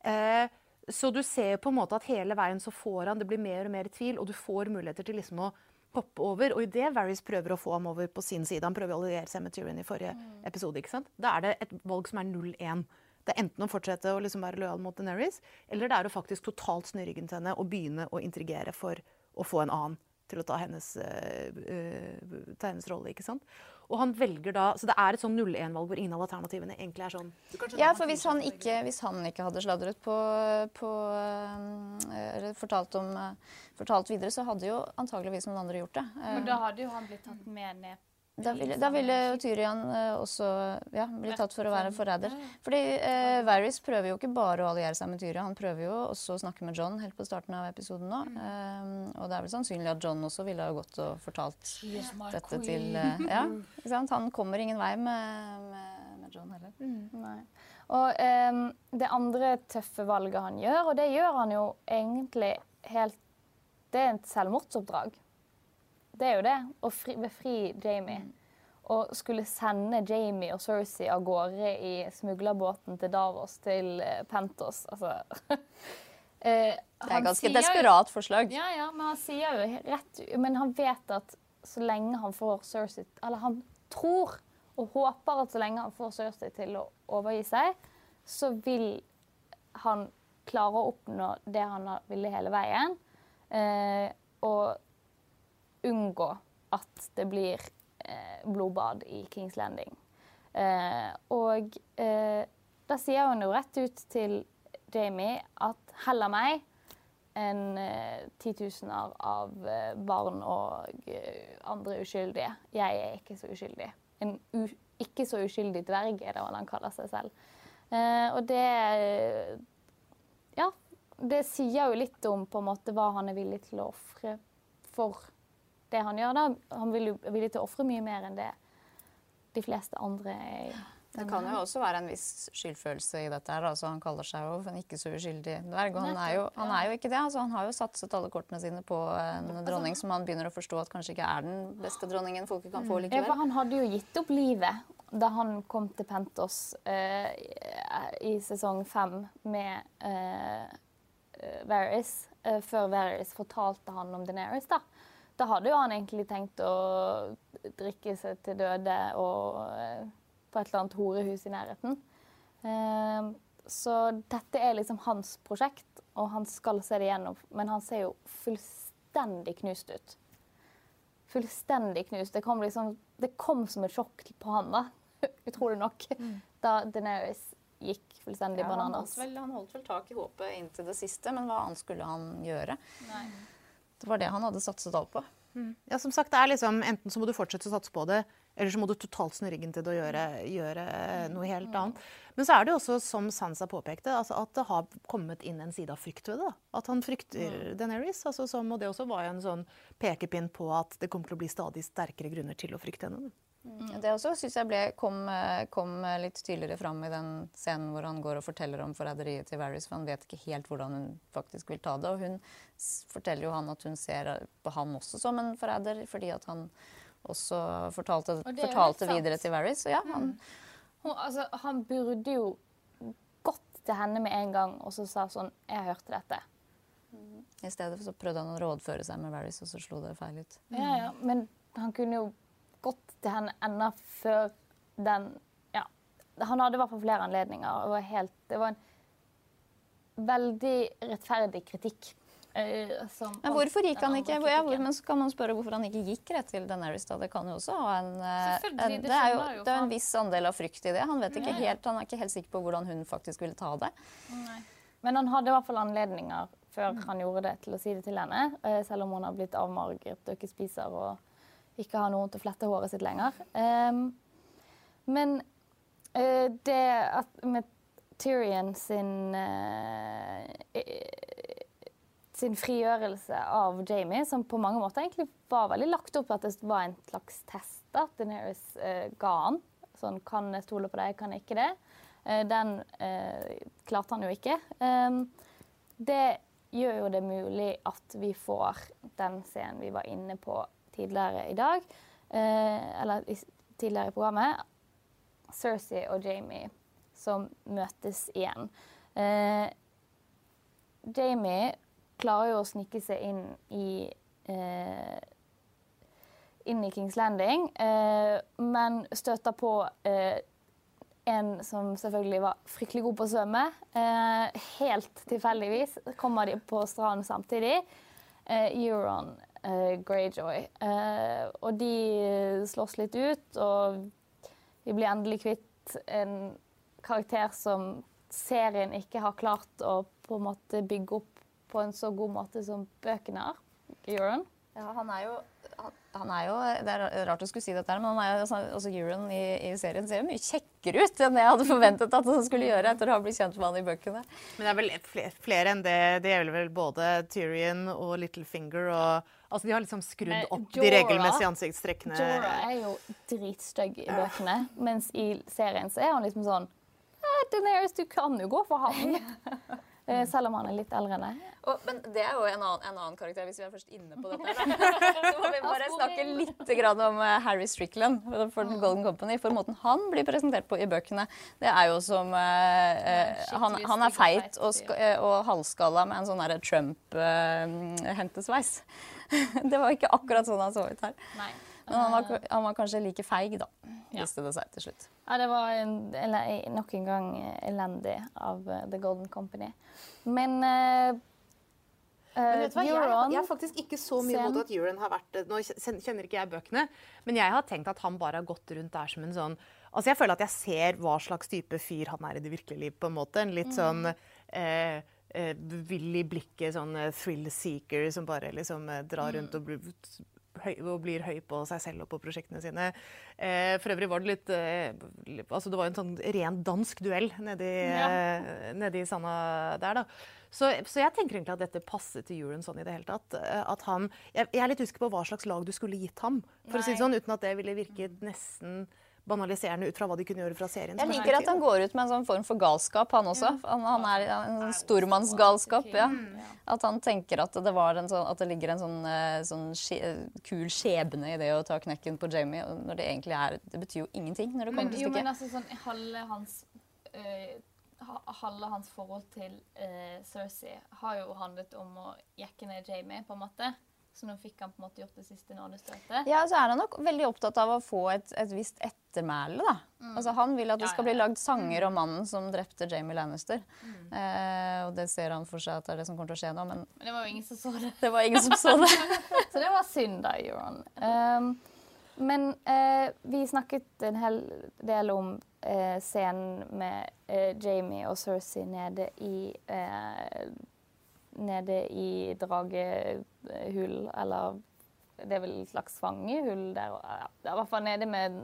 B: Eh, så du ser på en måte at hele veien så får han Det blir mer og mer tvil, og du får muligheter til liksom å hoppe over. Og idet Varys prøver å få ham over på sin side Han prøver å alliere seg med Tyrion i forrige mm. episode. ikke sant? Da er det et valg som er 0-1. Det er enten å fortsette å liksom være lojal mot Deneris, eller det er å faktisk totalt snu ryggen til henne og begynne å intrigere for å få en annen til å ta hennes, uh, ta hennes rolle. ikke sant? Og han velger da, Så det er et sånn 0-1-valg hvor ingen av alternativene egentlig er sånn
C: Ja, for hvis han ikke, hvis han ikke hadde sladret på, på Eller fortalt, om, fortalt videre, så hadde jo antageligvis noen andre gjort det.
A: Men da hadde jo han blitt tatt med ned
C: da ville, da ville Tyrian uh, også ja, bli tatt for å være forræder. Fordi eh, Varys prøver jo ikke bare å alliere seg med Tyrian, han prøver jo også å snakke med John helt på starten av episoden nå. Um, og det er vel sannsynlig at John også ville ha gått og fortalt dette til uh, Ja, ikke sant? Han kommer ingen vei med, med, med John heller.
A: Mm. Og um, det andre tøffe valget han gjør, og det gjør han jo egentlig helt Det er et selvmordsoppdrag. Det er jo det. Å befri Jamie. Og skulle sende Jamie og Cersei av gårde i smuglerbåten til Davos til uh, Pentos. Altså eh,
C: Det er ganske desperat forslag.
A: Ja, ja, men han sier jo rett Men han vet at så lenge han får Cersei Eller han tror og håper at så lenge han får Cersei til å overgi seg, så vil han klare å oppnå det han ville hele veien. Eh, og unngå at det blir eh, blodbad i Kings Landing. Eh, og eh, da sier hun jo rett ut til Jamie at heller meg enn eh, titusener av eh, barn og eh, andre uskyldige. Jeg er ikke så uskyldig. En ikke så uskyldig dverg er det hva han kaller seg selv. og det Ja, det sier jo litt om på en måte hva han er villig til å ofre for det han gjør. da. Han vil jo villig til å ofre mye mer enn det de fleste andre er.
C: Det kan jo også være en viss skyldfølelse i dette. her. Altså, han kaller seg jo en ikke så uskyldig dverg. Og han er, jo, han er jo ikke det. Altså, han har jo satset alle kortene sine på en altså, dronning som han begynner å forstå at kanskje ikke er den beste dronningen folket kan få mm. likevel.
A: Ja, for han hadde jo gitt opp livet da han kom til Pentos uh, i sesong fem med uh, Varys, uh, før Varys fortalte han om Deneris. da. Da hadde jo han egentlig tenkt å drikke seg til døde og eh, på et eller annet horehus i nærheten. Eh, så dette er liksom hans prosjekt, og han skal se det gjennom. Men han ser jo fullstendig knust ut. Fullstendig knust. Det kom, liksom, det kom som et sjokk på han, da. Utrolig nok. Mm. Da Deneris gikk fullstendig ja, bananas.
C: Han holdt, vel, han holdt vel tak i håpet inntil det siste, men hva annet skulle han gjøre? Nei. Det var det han hadde satset alt på.
B: Mm. Ja, som sagt, det er liksom, Enten så må du fortsette å satse på det, eller så må du totalt snu ryggen til det og gjøre, gjøre noe helt mm. annet. Men så er det jo også, som Sansa påpekte, altså at det har kommet inn en side av frykt ved det. At han frykter mm. Deneris. Altså som, og det også var jo en sånn pekepinn på at det kommer til å bli stadig sterkere grunner til å frykte henne.
C: Mm. Det også syns jeg ble, kom, kom, litt tydeligere fram i den scenen hvor han går og forteller om forræderiet til Varys, for han vet ikke helt hvordan hun faktisk vil ta det. Og hun forteller jo han at hun ser på han også som en forræder, fordi at han også fortalte, fortalte videre til Varys. Så ja, han,
A: mm. altså, han burde jo gått til henne med en gang og så sa sånn 'Jeg hørte dette'.
C: I stedet så prøvde han å rådføre seg med Varys, og så slo det feil ut.
A: Ja, ja, Men han kunne jo gått til henne enda før den Ja. Han hadde i hvert fall flere anledninger. Det var, helt, det var en veldig rettferdig kritikk.
C: Som, men hvorfor gikk han ikke ja, men så kan man spørre hvorfor han ikke gikk rett til Daenerys. da. Det kan jo også ha en, eh, en det, er jo, det er en viss andel av frykt i det. Han, vet ikke helt, han er ikke helt sikker på hvordan hun faktisk ville ta det.
A: Nei. Men han hadde i hvert fall anledninger før mm. han gjorde det, til å si det til henne. Uh, selv om hun har blitt avmarget og ikke spiser og ikke har noen til å flette håret sitt lenger. Um, men uh, det at med Tyrion sin uh, sin frigjørelse av Jamie, som på mange måter egentlig var veldig lagt opp at det var en slags test at Deneris uh, ga han. Sånn kan jeg stole på deg, kan jeg ikke det? den klarte han jo ikke. Um, det gjør jo det mulig at vi får den scenen vi var inne på tidligere i dag. Eh, eller tidligere i programmet. Cersei og Jamie som møtes igjen. Eh, Jamie klarer jo å snike seg inn i eh, inn i Kings Landing, eh, men støter på eh, en som selvfølgelig var fryktelig god på å svømme. Eh, helt tilfeldigvis kommer de på stranden samtidig. Eh, Euron Greyjoy. Eh, og de slåss litt ut, og vi blir endelig kvitt en karakter som serien ikke har klart å på en måte bygge opp på en så god måte som bøkene har. Euron.
C: Ja, han er jo han, han er jo, Det er rart å skulle si dette, men han er jo, altså, også Euron i, i, serien ser jo mye kjekkere ut enn jeg hadde forventet at han skulle gjøre etter å ha blitt kjent med han i bøkene.
B: Men det er vel flere, flere enn det. Det gjelder vel både Tyrion og Littlefinger. og altså De har liksom skrudd opp Jorah, de regelmessige ansiktstrekkene.
A: Jorah er jo dritstygg i bøkene, mens i serien så er han liksom sånn Daenerys, du kan jo gå for han. Eh, selv om han er litt eldre enn deg.
C: Men det er jo en annen, en annen, karakter, hvis vi er først inne på dette. Da. Så må vi bare snakke litt om eh, Harry Strickland for The Golden Company. For måten han blir presentert på i bøkene, det er jo som eh, han, han, er feit og, og halvskalla med en sånn Trump-hentesveis. Eh, det var ikke akkurat sånn han så ut her. Nei. Men han var, han var, kanskje like feig, da, viste det seg til slutt.
A: Ja, det var en, eller, nok en gang elendig av uh, The Golden Company. Men uh,
B: men vet du hva? Jeg, jeg, er faktisk ikke så mye mot at Euron har vært Nå kjenner ikke jeg bøkene, men jeg har tenkt at han bare har gått rundt der som en sånn Altså, jeg føler at jeg ser hva slags type fyr han er i det virkelige liv, på en måte. En litt sånn eh, eh, vill i blikket, sånn thrill seeker som bare liksom drar rundt og høy, og blir høy på seg selv og på prosjektene sine. Eh, for øvrig var det litt eh, altså Det var en sånn ren dansk duell nedi, ja. eh, nedi Sanna der, da. Så, så, jeg tenker egentlig at dette passer til Euron sånn i det hele tatt. Eh, at han, jeg, jeg, er litt usikker på hva slags lag du skulle gitt ham, for Nei. å si det sånn, uten at det ville virket nesten banaliserende ut fra hva de kunne gjøre fra serien.
C: Jeg liker at han går ut med en sånn form for galskap, han også. Han, han er en sånn stormannsgalskap. Ja. At han tenker at det, sånn, at det ligger en sånn, eh, sånn skje, kul skjebne i det å ta knekken på Jamie, når det egentlig er Det betyr jo ingenting når det kommer til stykket.
A: Men altså sånn halve hans øh, halve hans forhold til øh, Cersei har jo handlet om å jekke ned Jamie, på en måte. Så nå fikk han på en måte gjort det siste nådestøtet.
C: Ja, så er han nok veldig opptatt av å få et, et visst ettermæle, da. Mm. Altså, han vil at det skal bli lagd sanger om mannen som drepte Jamie Lannister. Mm. Eh, og det ser han for seg at det er det som kommer til å skje nå, men,
A: men det var jo ingen som så det.
C: Det var ingen som så det.
A: så det var synd, da, Euron. Um, men eh, vi snakket en hel del om eh, scenen med eh, Jamie og Cersei nede i eh, nede i dragehull, eller det er vel et slags fangehull der. Ja, I hvert fall nede med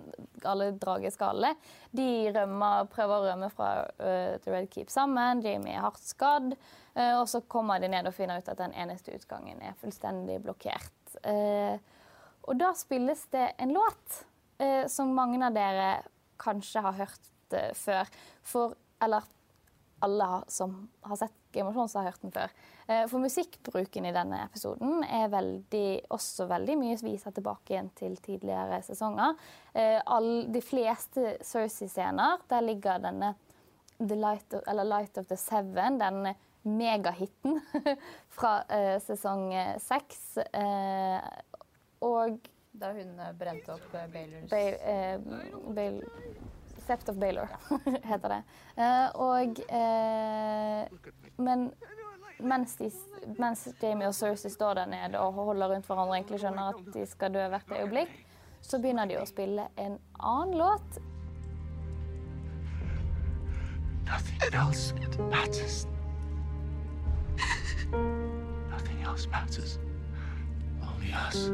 A: alle drageskallene. De rømmer, prøver å rømme fra uh, The Red Keep sammen. Jamie er hardt skadd. Uh, og så kommer de ned og finner ut at den eneste utgangen er fullstendig blokkert. Uh, og da spilles det en låt som mange av dere kanskje har hørt før. For, eller alle som har sett Game of Thrones, har hørt den før. Eh, for musikkbruken i denne episoden er veldig, også veldig mye viser tilbake igjen til tidligere sesonger. Eh, all, de fleste Cersei-scener, der ligger denne the Light of, Light of the Seven, denne megahiten fra uh, sesong seks. Uh, og
C: Da hun brente opp Baylors
A: Bay, Sept of Baylor heter det. og Men mens, de, mens, Jamie og Cersei står der nede og holder rundt hverandre og skjønner at de skal dø hvert øyeblikk, så begynner de å spille en annen låt. Nothing else matters. Nothing else matters. Only us.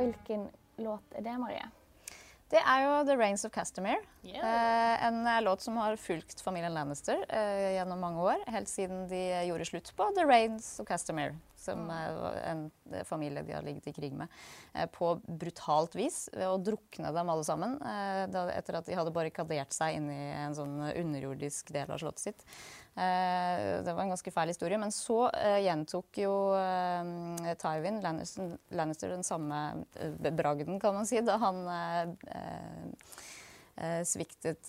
A: Hvilken låt er det, Marie?
C: Det er jo The Rains of Castamere. Yeah. en eh, låt som har fulgt familien Lannister eh, gjennom mange år. Helt siden de gjorde slutt på The Rains of Castamere, som en eh, familie de har ligget i krig med. Eh, på brutalt vis ved å drukne dem alle sammen eh, etter at de hadde barrikadert seg inn i en sånn underjordisk del av slottet sitt. Det var en ganske fæl historie. Men så gjentok jo Tywin Lannister, Lannister den samme bragden, kan man si, da han sviktet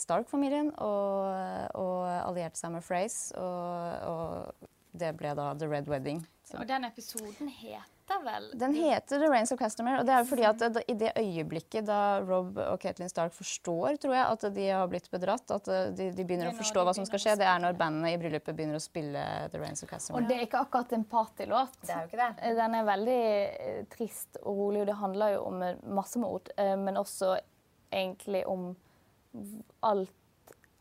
C: Stark-familien og, og allierte seg med Frace. Og, og det ble da The Red Wedding.
A: Og den episoden heter vel
C: Den heter The Rains of Castamere, og det er jo fordi at i det øyeblikket da Rob og Caitlyn Stark forstår, tror jeg, at de har blitt bedratt, at de, de begynner
A: er
C: å forstå hva som skal skje, det er når bandene i bryllupet begynner å spille The Rains of Castamere.
A: Og det er ikke akkurat en partylåt.
C: Det er jo ikke det.
A: Den er veldig eh, trist og rolig, og det handler jo om masse massemord, eh, men også egentlig om alt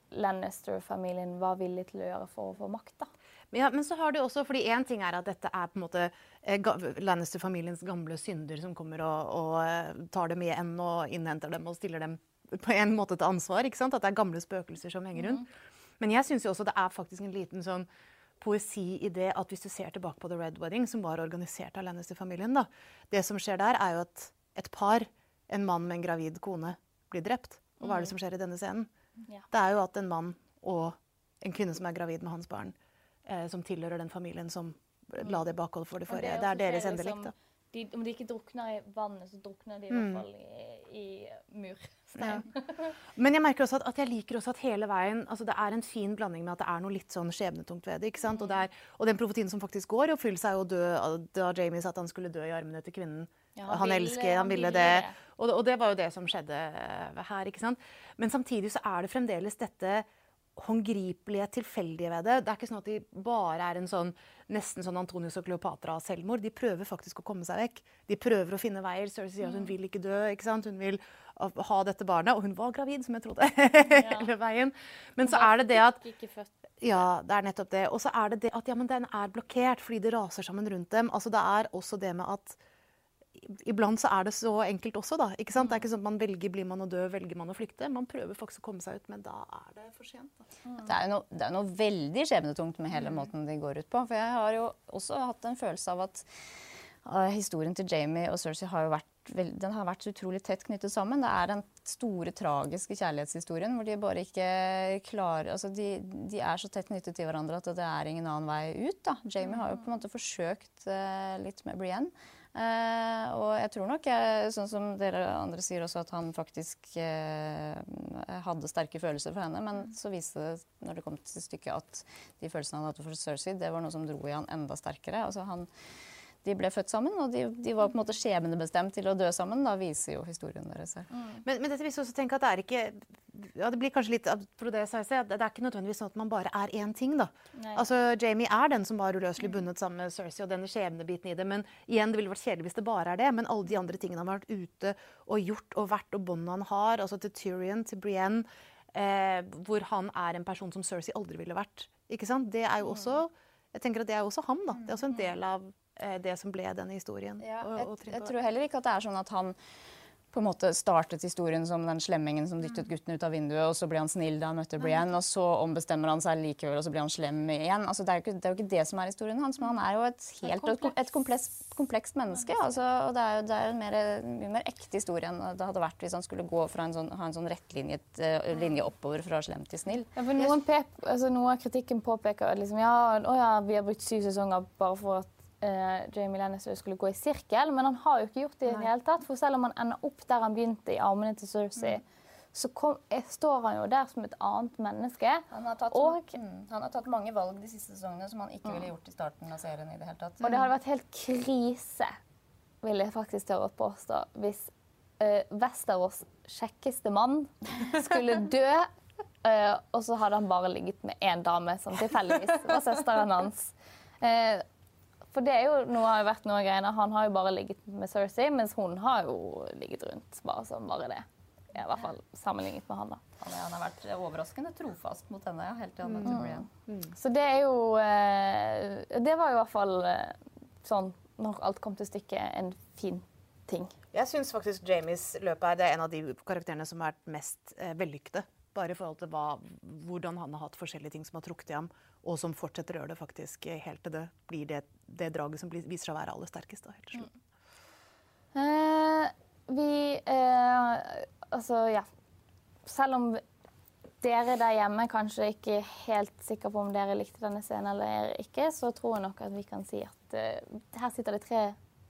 A: Lannister-familien var villig til å gjøre for å få makt. da.
B: Men, ja, men så har du også, fordi én ting er at dette er på en måte eh, Lannister-familiens gamle synder som kommer og, og eh, tar dem igjen og innhenter dem og stiller dem på en måte til ansvar. ikke sant? At det er gamle spøkelser som henger rundt. Men jeg syns jo også det er faktisk en liten sånn poesi i det at hvis du ser tilbake på The Red Wedding, som var organisert av Lannister-familien, da, det som skjer der, er jo at et par, en mann med en gravid kone, blir drept. Og hva er det som skjer i denne scenen?
A: Ja.
B: Det er jo at en mann og en kvinne som er gravid med hans barn, som tilhører den familien som la det bakholdet for det
A: forrige.
B: forrige.
A: er
B: Det er deres endelikt.
A: liksom-. De, om de ikke drukner i vannet, så drukner de i
B: Mm.
A: hvert fall i, i murstein.
B: Men jeg merker også at, at jeg liker også at hele veien altså Det er en fin blanding med at det er noe litt sånn skjebnetungt ved det. ikke sant? Og, det er, og den profetien som faktisk går i oppfyllelse, er jo dø da Jamie sa at han skulle dø i armene til kvinnen.
A: Ja,
B: han,
A: han ville-
B: elsker, han
A: han
B: ville det.
A: det.
B: Og, og det var jo det som skjedde eh, her. ikke sant? Men samtidig så er det fremdeles dette håndgripelige, tilfeldige ved det. Det er ikke sånn at de bare er en sånn nesten sånn Antonius og Kleopatra-selvmord. De prøver faktisk å komme seg vekk. De prøver å finne veier. Cersei sier at hun vil ikke dø. ikke sant? Hun vil ha dette barnet. Og hun var gravid, som jeg trodde hele veien. Men så er det det at ja, det er nettopp det. Og så er det det at ja, men den er blokkert fordi det raser sammen rundt dem. Altså Det er også det med at Iblant så er det så enkelt også, da. ikke sant? Det er ikke sånn at man velger blir man å dø, velger man å flykte. Man prøver faktisk å komme seg ut, men da er det for sent. Da.
C: Det er jo noe, det er noe veldig skjebnetungt med
B: Mm.
C: hele måten de går ut på. For jeg har jo også hatt en følelse av at uh, historien til Jamie og Cersei har jo vært, den har vært utrolig tett knyttet sammen. Det er den store, tragiske kjærlighetshistorien hvor de bare ikke klarer altså de, de er så tett knyttet til hverandre at det er ingen annen vei ut. da. Jamie har jo på en måte forsøkt uh, litt med Brienne. Eh, og jeg tror nok, jeg, sånn som dere andre sier også, at han faktisk eh, hadde sterke følelser for henne. Men så viste det når det kom til stykket at de følelsene han hadde for Cersei, det var noe som dro i han enda sterkere. Altså han, de ble født sammen, og de, de var på en måte skjebnebestemt til å dø sammen. Da viser jo historien deres her.
B: Men, men dette viser også tenke at det er ikke ja, Det blir kanskje litt det sa det er ikke nødvendigvis sånn at man bare er én ting. da.
A: Nei.
B: Altså, Jamie er den som var uløselig bundet sammen med Cersei og denne skjebnebiten i det. Men igjen, det ville vært kjedelig hvis det bare er det. Men alle de andre tingene han har vært ute og gjort og vært, og båndene han har, altså til Tyrion, til Brienne, eh, hvor han er en person som Cersei aldri ville vært. Ikke sant? Det er jo også jeg tenker at det er jo også ham. da. Det er også en del av det som ble denne historien.
C: Ja,
B: Og-
C: jeg, jeg tror heller ikke at det er sånn at han på en måte startet historien som den slemmingen som dyttet gutten ut av vinduet, og så ble han snill da han møtte Brienne, og så ombestemmer han seg likevel, og så blir han slem igjen. Altså, det, er jo ikke, det er jo ikke det som er historien hans, men han er jo et helt et, et komplekst, komplekst menneske. Altså, og det er jo det er en mer, mye mer ekte historie enn det hadde vært hvis han skulle gå fra en sånn, ha en sånn rettlinjet uh, linje oppover fra slem til snill.
A: Ja, for noen pep, altså, noe av kritikken påpeker at liksom, ja, å ja, vi har brukt syv sesonger bare for at eh, Jamie Lannister skulle gå i sirkel, men han har jo ikke gjort det i det hele tatt. For selv om han ender opp der han begynte, i armene til Cersei, så kom, eh, står han jo der som et annet menneske.
C: Han har, tatt,
A: Og-
C: han har tatt mange valg de siste sesongene som han ikke ville gjort i starten av serien. i det hele tatt.
A: Og det hadde vært helt krise, vil jeg faktisk tørre å påstå, hvis uh, Westerås kjekkeste mann skulle dø, Uh, og så hadde han bare ligget med én dame som tilfeldigvis var søsteren hans. Eh, for det er jo noe har jo vært noe av greiene. Han har jo bare ligget med Cersei, mens hun har jo ligget rundt bare som bare det. I hvert fall sammenlignet med han, da.
C: Han, han har vært overraskende trofast mot henne ja, helt til han møtte mm.
A: Så det er jo eh, Det var i hvert fall eh, sånn, når alt kom til stykket, en fin ting.
B: Jeg syns faktisk Jamies løp er, det er en av de karakterene som har vært mest eh, vellykkede. Bare i forhold til hva, hvordan han har hatt forskjellige ting som har trukket i ham, og som fortsetter å gjøre det faktisk helt til det blir det, det draget som blir, viser seg å være aller sterkest. Da, helt til slutt.
A: Eh, vi eh, Altså, ja. Selv om dere der hjemme kanskje ikke er helt sikre på om dere likte denne scenen eller ikke, så tror jeg nok at vi kan si at eh, her sitter det tre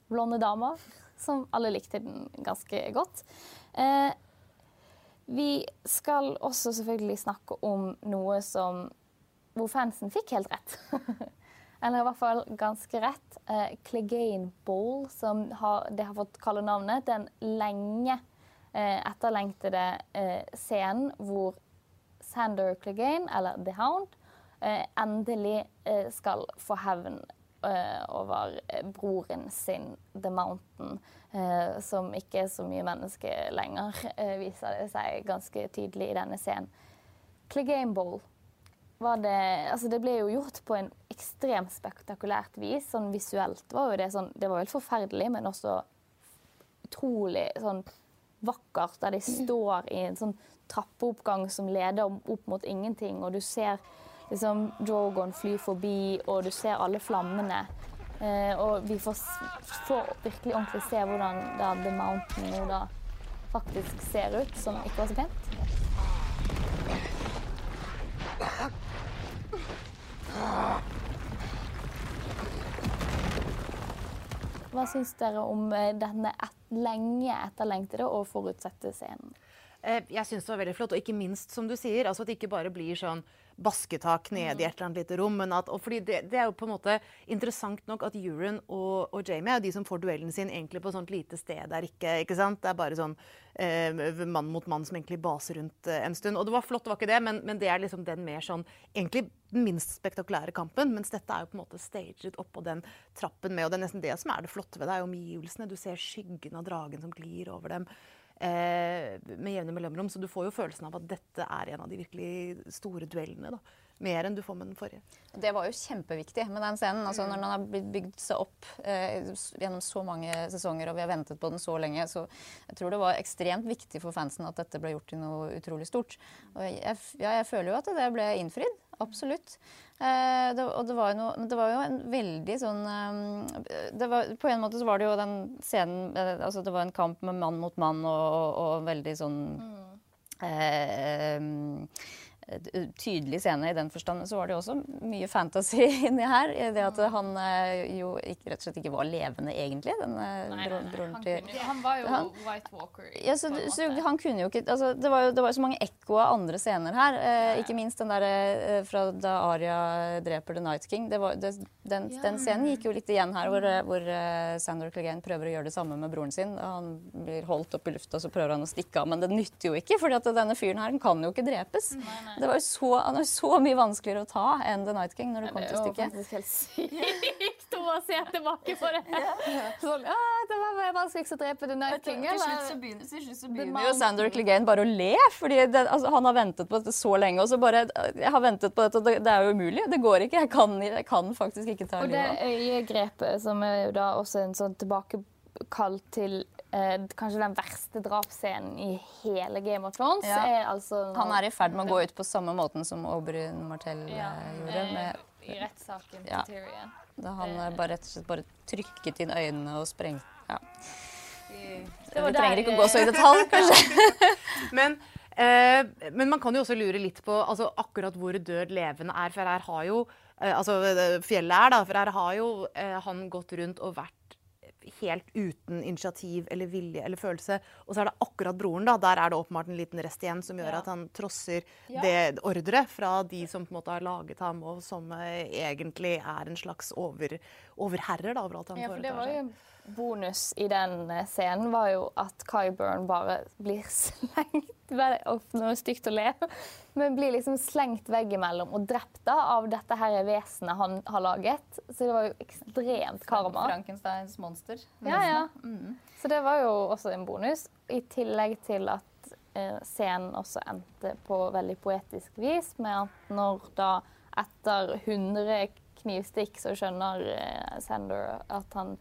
A: blonde damer som alle likte den ganske godt. Eh, vi skal også selvfølgelig snakke om noe som hvor fansen fikk helt rett. Eller i hvert fall ganske rett. Eh, Clegane Bowl, som har, det har fått kalle navnet. Den lenge eh, etterlengtede eh, scenen hvor Sander Clegane, eller The Hound, eh, endelig eh, skal få hevn eh, over broren sin, The Mountain, som ikke er så mye menneske lenger, viser det seg ganske tydelig i denne scenen. Clegane Bowl var det Altså, det ble jo gjort på en ekstremt spektakulært vis. Sånn visuelt var jo det sånn Det var helt forferdelig, men også utrolig sånn vakkert, der de står i en sånn trappeoppgang som leder opp mot ingenting, og du ser liksom Drogon fly forbi, og du ser alle flammene. Eh, og vi får, får virkelig ordentlig se hvordan da The Mountain nå da faktisk ser ut, som ikke var så pent. Hva syns dere om eh, denne et, lenge etterlengtede og forutsette scenen?
B: Eh, Jeg syns det var veldig flott, og ikke minst, som du sier, altså at det ikke bare blir sånn basketak nede i et eller annet lite rom. Men at, og fordi det, det er jo på en måte interessant nok at Euron og, og Jamie er de som får duellen sin egentlig på sånt lite sted der ikke ikke sant? Det er bare sånn eh, mann mot mann som egentlig baser rundt eh, en stund. Og det var flott, det var ikke det, men, men det er liksom den mer sånn egentlig den minst spektakulære kampen. Mens dette er jo på en måte staged oppå den trappen med, og det er nesten det som er det flotte ved det, er omgivelsene. Du ser skyggen av dragen som glir over dem med jevne mellomrom. Så du får jo følelsen av at dette er en av de virkelig store duellene. da. Mer enn du får med den forrige.
C: Det var jo kjempeviktig med den scenen. Altså, når den har blitt bygd seg opp eh, gjennom så mange sesonger, og vi har ventet på den så lenge, så jeg tror det var ekstremt viktig for fansen at dette ble gjort til noe utrolig stort. Og jeg, ja, jeg føler jo at det ble innfridd. Absolutt. Eh, det, og det var, noe, det var jo en veldig sånn eh, det var, På en måte så var det jo den scenen eh, altså Det var en kamp med mann mot mann og, og, og veldig sånn eh, um, tydelig scene i den forstand. Så var det jo også mye fantasy inni her. i Det at han eh, jo ikke, rett og slett ikke var levende egentlig, den eh, bro, broren
E: Han,
C: til
E: han var jo
C: Han-
E: White Walker.
C: ja, så, så han kunne jo ikke altså, det, var jo, det var så mange ekko av andre scener her. Eh, ikke minst den der eh, fra da Arya dreper The Night King. Det var, det, den, den scenen gikk jo litt igjen her, hvor, hvor uh, Sandor Clegane prøver å gjøre det samme med broren sin. Han blir holdt opp i lufta, så prøver han å stikke av, men det nytter jo ikke, for denne fyren her kan jo ikke drepes. Det var jo så, han var så mye vanskeligere å ta enn The Night King når det kom
A: Det var faktisk helt sykt å se tilbake på det. Sånn, ja, det var vanskeligst å drepe The Night King,
C: Til slutt så begynner, til slutt så begynner jo Sander Clegane bare å le. fordi det, altså, Han har ventet på dette så lenge. og så bare, Jeg har ventet på dette, og det, det er jo umulig. Det går ikke. Jeg kan, jeg kan faktisk ikke ta livet.
A: Og det øyegrepet, som er jo da også en sånn tilbakekall til eh, kanskje den verste drapsscenen i hele Game of Thrones,
C: Ja.
A: er altså
C: Han er i ferd med å gå ut på samme måten som Oberyn Martell
E: Ja.
C: eh, gjorde. Med,
E: I rettssaken
C: Ja.
E: til Tyrion.
C: da han eh, bare, rett og slett bare trykket inn øynene og sprengte ja.
A: Det var
C: Vi trenger ikke å gå så i detalj, kanskje.
B: Men, eh, men man kan jo også lure litt på altså, akkurat hvor død levende er. For her har jo eh, Altså eh, fjellet er, da. For her har jo eh, han gått rundt og vært helt uten initiativ eller vilje eller følelse. Og så er det akkurat broren, da. Der er det åpenbart en liten rest igjen som gjør at han trosser det ordret fra de som på en måte har laget ham, og som eh, egentlig er en slags over, overherrer da, over alt han
A: Ja,
B: foretar seg.
A: Bonus i den eh, scenen, var jo at Kyburn bare blir slengt nå er det stygt å le. Men blir liksom slengt veggimellom og drept da av dette her vesenet han har laget. Så det var jo ekstremt karma.
C: Frankensteins monster.
A: Ja, ja. Så det var jo også en bonus. I tillegg til at eh, scenen også endte på veldig poetisk vis, med at når da etter 100 knivstikk så skjønner eh, Sander at han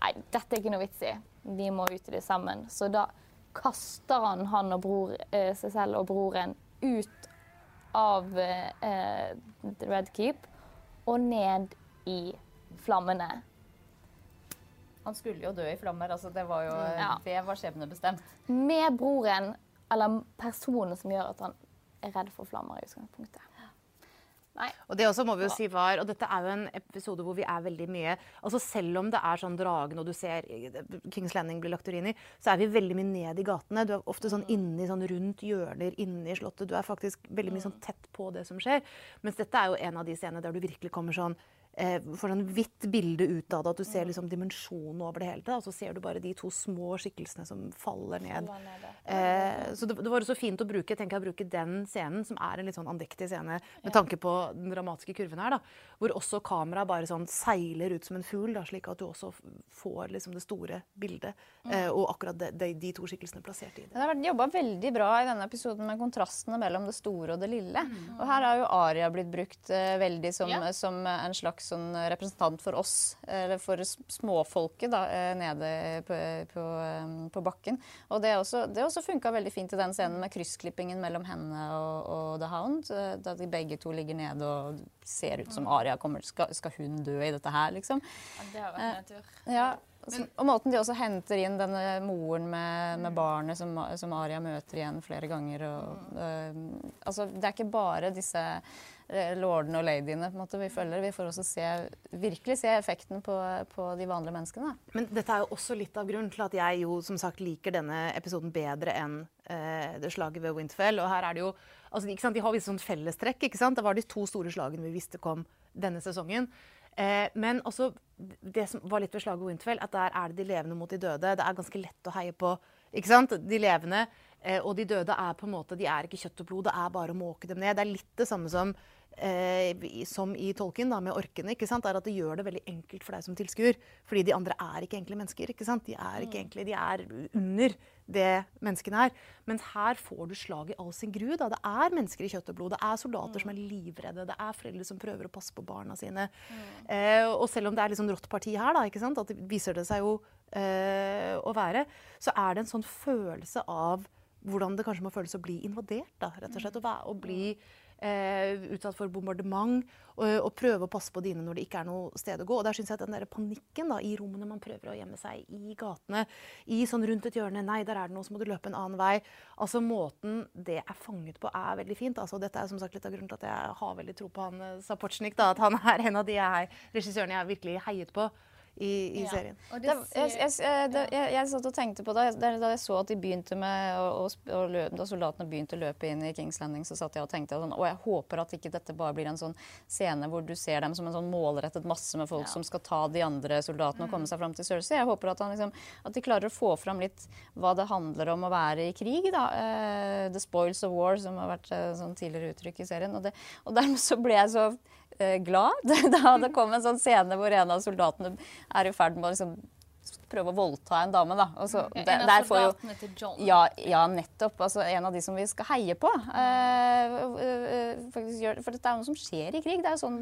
A: Nei, dette er ikke noe vits i. vi må ut i det sammen. Så da kaster han han og bror, eh, seg selv og broren ut av eh, Red Keep og ned i flammene.
C: Han skulle jo dø i flammer. altså Det var jo
A: Ja.
C: det var skjebnebestemt.
A: Med broren, eller personen som gjør at han er redd for flammer i utgangspunktet. Nei.
B: Og det også må vi jo si var, og dette er jo en episode hvor vi er veldig mye altså Selv om det er sånn dragen og du ser Kings Landing blir lagt urin i, så er vi veldig mye ned i gatene. Du er ofte sånn inni, sånn rundt hjørner inni slottet. Du er faktisk veldig mye sånn tett på det som skjer. Mens dette er jo en av de scenene der du virkelig kommer sånn får sånn hvitt bilde ut av det, at du ser liksom dimensjonen over det hele. Da. Og så ser du bare de to små skikkelsene som faller ned. Eh, så det, det var så fint å bruke, tenker jeg, å bruke den scenen, som er en litt sånn andektig scene med tanke på den dramatiske kurven her, da, hvor også kameraet bare sånn seiler ut som en fugl, slik at du også får liksom det store bildet. Eh, og akkurat de, de, de to skikkelsene plassert i det.
C: Det har vært jobba veldig bra i denne episoden med kontrastene mellom det store og det lille. Og her har jo Aria blitt brukt eh, veldig som,
A: Ja.
C: som en slags sånn representant for oss, eller for småfolket da, eh, nede på, på, eh, på bakken. Og det, også, det også funka veldig fint i den scenen med kryssklippingen mellom henne og, og The Hound. eh, Da de begge to ligger nede og ser ut som Aria kommer. Skal, skal hun dø i dette her, liksom?
A: Det har vært nedtur.
C: Ja, Men, og måten de også henter inn denne moren med, med barnet som, som Aria møter igjen flere ganger. Og, øh, altså, det er ikke bare disse eh, lordene og ladyene på en måte, vi følger. Vi får også se, virkelig se effekten på, på de vanlige menneskene.
B: Men dette er jo også litt av grunnen til at jeg jo som sagt liker denne episoden bedre enn eh, det slaget ved Winterfell. Og her er det jo altså, ikke sant, De har visse sånn fellestrekk. ikke sant? Det var de to store slagene vi visste kom denne sesongen. Eh, men også det som var litt ved slaget ved Winterfell, at der er det de levende mot de døde. Det er ganske lett å heie på ikke sant? de levende. Eh, og de døde er på en måte, de er ikke kjøtt og blod, det er bare å måke dem ned. Det er litt det samme som eh, som i tolken, da, med orkene, er at det gjør det veldig enkelt for deg som tilskuer. Fordi de andre er ikke enkle mennesker. ikke sant? De er ikke enkle, de er under det menneskene er. Mens her får du slag i all sin gru. Da. Det er mennesker i kjøtt og blod. Det er soldater som er livredde. Det er foreldre som prøver å passe på barna sine. Eh, og selv om det er sånn rått parti her, da, ikke sant? at det viser det seg jo eh, å være, så er det en sånn følelse av hvordan det kanskje må føles å bli invadert. Da, rett og slett. Å, bli eh, utsatt for bombardement og, og prøve å passe på dine når det ikke er noe sted å gå. Og der synes jeg at den der panikken da, i rommene man prøver å gjemme seg i gatene, i sånn rundt et hjørne Nei, der er det noe, så må du løpe en annen vei. Altså Måten det er fanget på, er veldig fint. Altså, dette er som sagt litt av grunnen til at jeg har veldig tro på han eh, Sapochnik. Da, at han er en av de jeg, regissørene jeg virkelig heiet på i, i serien.
A: Og
C: Det, jeg, jeg, jeg, jeg, satt og tenkte på det da, da jeg så at de begynte med å, å, løpe, Da soldatene begynte å løpe inn i Kings Landing, så satt jeg og tenkte sånn Og jeg håper at ikke dette bare blir en sånn scene hvor du ser dem som en sånn målrettet masse med folk som skal ta de andre soldatene og komme seg fram til Cersei. Jeg håper at, han liksom, at de klarer å få fram litt hva det handler om å være i krig. da. Uh, the spoils of war, som har vært uh, sånn tidligere uttrykk i serien. Og, det, og dermed så ble jeg så glad da det kom en sånn scene hvor en av soldatene er i ferd med å liksom prøve å voldta en dame. da. Og så,
A: Ja,
C: der,
A: en av
C: der får jo
A: soldatene til John.
C: ja, ja, nettopp. Altså, en av de som vi skal heie på. Eh, Uh, gjør, for dette er noe som skjer i krig. Det er jo sånn,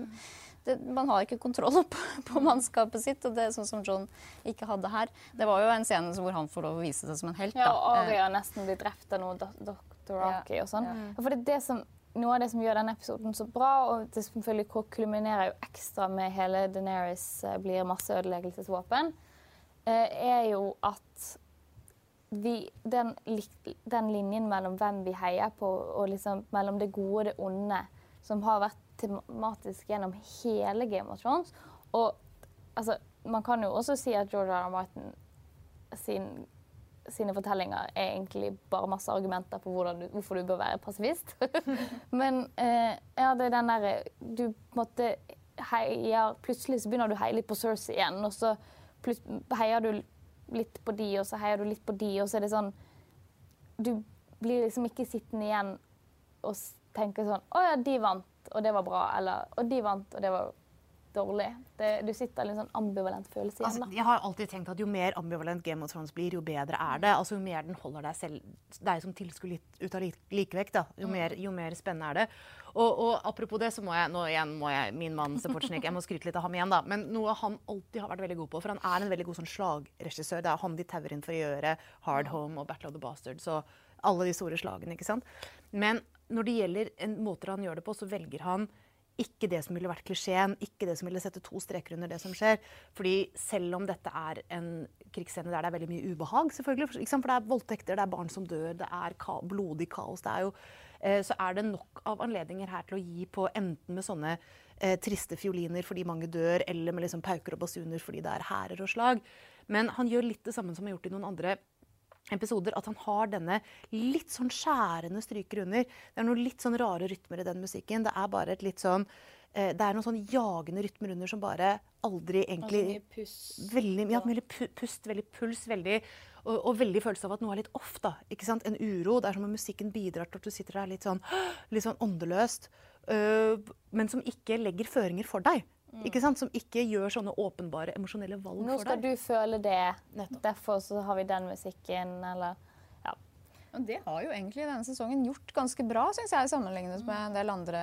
C: det, man har ikke kontroll på, på mannskapet sitt, og det er sånn som John ikke hadde her. Det var jo en scene hvor han får lov å vise seg som en helt. Da.
A: Ja, og
C: Eh,
A: Aria nesten blir drept av noe Dr. Rocky og sånn.
C: Ja.
A: For det er det som, noe av det som gjør denne episoden så bra, og det selvfølgelig kulminerer jo ekstra med hele Daenerys eh, blir masseødeleggelsesvåpen, eh, er jo at vi, den, den linjen mellom hvem vi heier på, og liksom mellom det gode og det onde, som har vært tematisk gjennom hele Game of Thrones. Og altså, man kan jo også si at George R. R. Martin sin, sine fortellinger er egentlig bare masse argumenter på du, hvorfor du bør være pasifist. Men eh, ja, det er den derre Du på en måte heier Plutselig så begynner du å heie litt på Cersei igjen, og så heier du litt på de, og så heier du litt på de, og så er det sånn Du blir liksom ikke sittende igjen og tenke sånn Å ja, de vant, og det var bra. Eller Og de vant, og det var dårlig. Det, du sitter i en sånn ambivalent følelse igjen.
B: Altså, jeg har alltid tenkt at Jo mer ambivalent Game of Thrones blir, jo bedre er det. Altså, jo mer den holder deg selv deg som tilskuer ut av likevekt, da. Jo, mer, jo mer spennende er det. Og, og, apropos det, så må jeg nå igjen må jeg, min mann Seporchnik, jeg må skryte litt av ham igjen, da. Men noe han alltid har vært veldig god på, for han er en veldig god sånn slagregissør. Det er han de tauer inn for å gjøre Hard Home og Battle of the Bastards og alle de store slagene, ikke sant. Men når det gjelder en måte han gjør det på, så velger han ikke det som ville vært klisjeen, ikke det som ville sette to streker under det som skjer. Fordi selv om dette er en krigsscene der det er veldig mye ubehag, selvfølgelig, for, det er voldtekter, det er barn som dør, det er ka blodig kaos, det er jo, eh, så er det nok av anledninger her til å gi på enten med sånne eh, triste fioliner fordi mange dør, eller med liksom pauker og basuner fordi det er hærer og slag. Men han gjør litt det samme som han har gjort i noen andre episoder, at han har denne litt sånn skjærende stryker under. Det er noen litt sånn rare rytmer i den musikken. Det er bare et litt sånn eh, Det er noen sånn jagende rytmer under som bare aldri egentlig
C: mye pust.
B: Veldig, ja, veldig pust, veldig puls, veldig og, og veldig følelse av at noe er litt off. da, ikke sant? En uro. Det er som om musikken bidrar til at du sitter der litt sånn, litt sånn åndeløst, øh, men som ikke legger føringer for deg. Ikke sant? Som ikke gjør sånne åpenbare emosjonelle valg for deg.
A: Nå skal du føle det,
B: Nettopp.
A: derfor så har vi den musikken, eller.
C: Og det har jo egentlig denne sesongen gjort ganske bra, syns jeg, sammenlignet med en del andre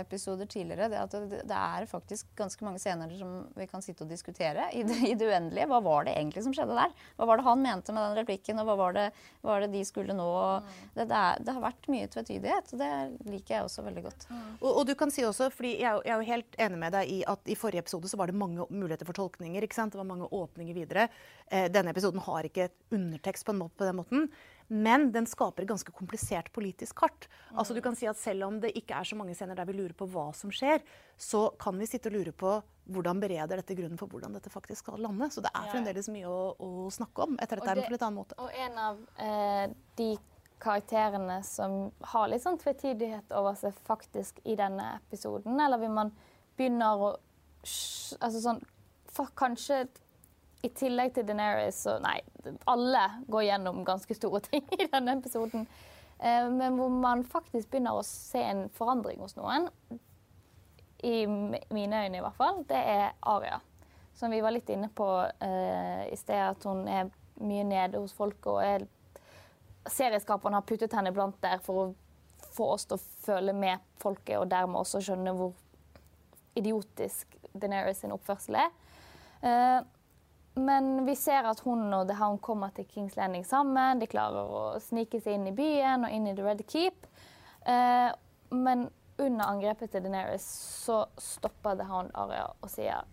C: episoder tidligere. Det, at det, er faktisk ganske mange scener som vi kan sitte og diskutere i det, i det uendelige. Hva var det egentlig som skjedde der? Hva var det han mente med den replikken, og hva var det, var det de skulle nå? Det, er, det har vært mye tvetydighet, og det liker jeg også veldig godt.
B: Og, og du kan si også, fordi jeg, jeg er jo helt enig med deg i at i forrige episode så var det mange muligheter for tolkninger. ikke sant? Det var mange åpninger videre. Eh, denne episoden har ikke undertekst på, på den måten. Men den skaper et ganske komplisert politisk kart. Altså du kan si at Selv om det ikke er så mange scener der vi lurer på hva som skjer, så kan vi sitte og lure på hvordan bereder dette grunnen for hvordan dette faktisk skal lande. Så det er fremdeles mye å, å snakke om etter dette
A: det-
B: på en litt annen måte.
A: Og en av eh, de karakterene som har litt sånn tvetydighet over seg faktisk i denne episoden, eller vil man begynner å Altså sånn Kanskje i tillegg til Daenerys så Nei, alle går gjennom ganske store ting i denne episoden. Eh, men hvor man faktisk begynner å se en forandring hos noen, i mine øyne i hvert fall, det er Aria. Som vi var litt inne på uh, i sted, at hun er mye nede hos folk og er serieskaperne har puttet henne blant der for å få oss til å føle med folket, og dermed også skjønne hvor idiotisk Daenerys sin oppførsel er. Eh, men vi ser at hun og The Hound kommer til Kings Landing sammen. De klarer å snike seg inn i byen og inn i The Red Keep. Eh, men under angrepet til Daenerys så stopper The Hound Aria og sier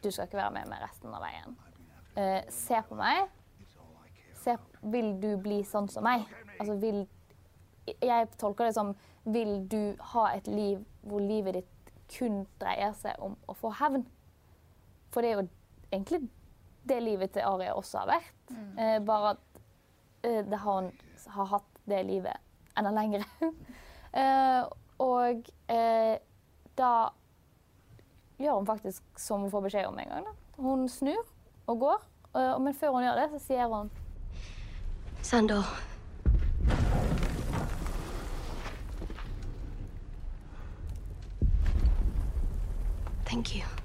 A: du skal ikke være med meg resten av veien. Eh, se på meg. Se, vil du bli sånn som meg? Altså, vil, jeg tolker det som Vil du ha et liv hvor livet ditt kun dreier seg om å få hevn? For det er jo egentlig det livet til Aria også har vært. Eh, bare at eh, det har, hun har hatt det livet enda lenger. eh, og eh, da gjør hun faktisk som hun får beskjed om en gang. Da. Hun snur og går, men før hun gjør det, så sier hun
E: Sandor. Thank you.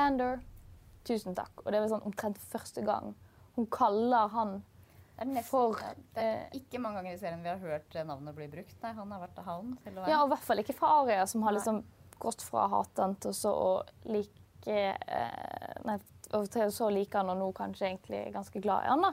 A: Sander, tusen takk. Og det var sånn omtrent første gang hun kaller han
C: Det er nesten,
A: For,
C: det er
A: eh,
C: ikke mange ganger i serien vi har hørt eh, navnet bli brukt. Nei, han har vært hele
A: Ja, og i hvert fall ikke fra Aria, som har liksom gått fra han til så å like eh, Nei, til til å så like han, og nå kanskje egentlig ganske glad i han. da.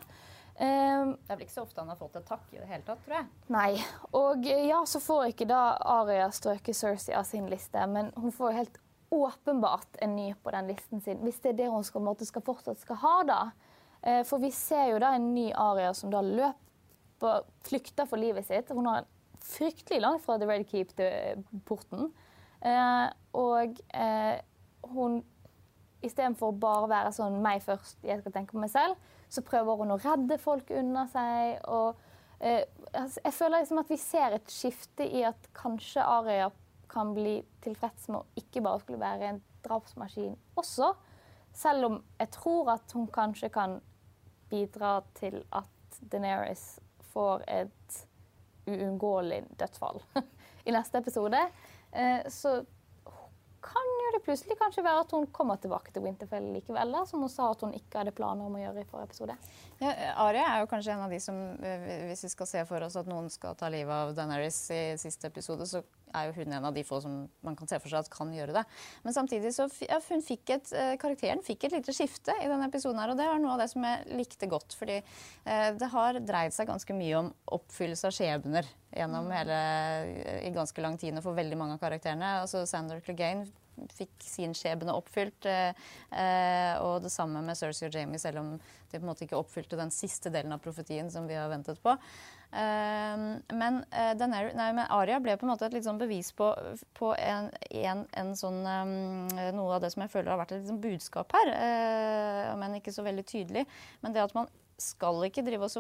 A: Ehm,
C: Det er vel ikke så ofte han har fått et takk i det hele tatt, tror jeg.
A: Nei. Og ja, så får ikke da Aria strøket Cersei av sin liste, men hun får jo helt åpenbart en ny på den listen sin, hvis det er det hun skal, måtte, skal fortsatt skal ha, da. Eh, For vi ser jo da en ny Aria som da løper, flykter for livet sitt. Hun har fryktelig langt fra The Red Keep til porten. Eh, og eh, hun istedenfor bare å være sånn meg først, jeg skal tenke på meg selv, så prøver hun å redde folk unna seg. Og, eh, altså, jeg føler liksom at vi ser et skifte i at kanskje Aria kan bli tilfreds med å ikke bare skulle være en drapsmaskin også. Selv om jeg tror at hun kanskje kan bidra til at Daenerys får et uunngåelig dødsfall i neste episode. Eh, så kan jo det plutselig kanskje være at hun kommer tilbake til Winterfell likevel, da, som hun sa at hun ikke hadde planer om å gjøre i forrige episode.
C: Ja, Arya er jo kanskje en av de som, eh, hvis vi skal se for oss at noen skal ta livet av Daenerys i siste episode, så er jo hun en av de få som man kan se for seg at kan gjøre det. Men samtidig så ja, hun fikk et, eh, karakteren fikk et lite skifte i denne episoden her, og det var noe av det som jeg likte godt. Fordi eh, det har dreid seg ganske mye om oppfyllelse av skjebner gjennom hele, i ganske lang tid for veldig mange av karakterene. Altså Sander Clegane fikk sin skjebne oppfylt. Eh, eh, og det samme med Cersei og Jamie, selv om de på en måte ikke oppfylte den siste delen av profetien som vi har ventet på. Eh, men, uh, Daenerys, nei, men Aria ble på en måte et liksom bevis på, på en, en, en sånn, um, noe av det som jeg føler har vært et liksom budskap her, uh, men ikke så veldig tydelig. Men det at man skal ikke drive og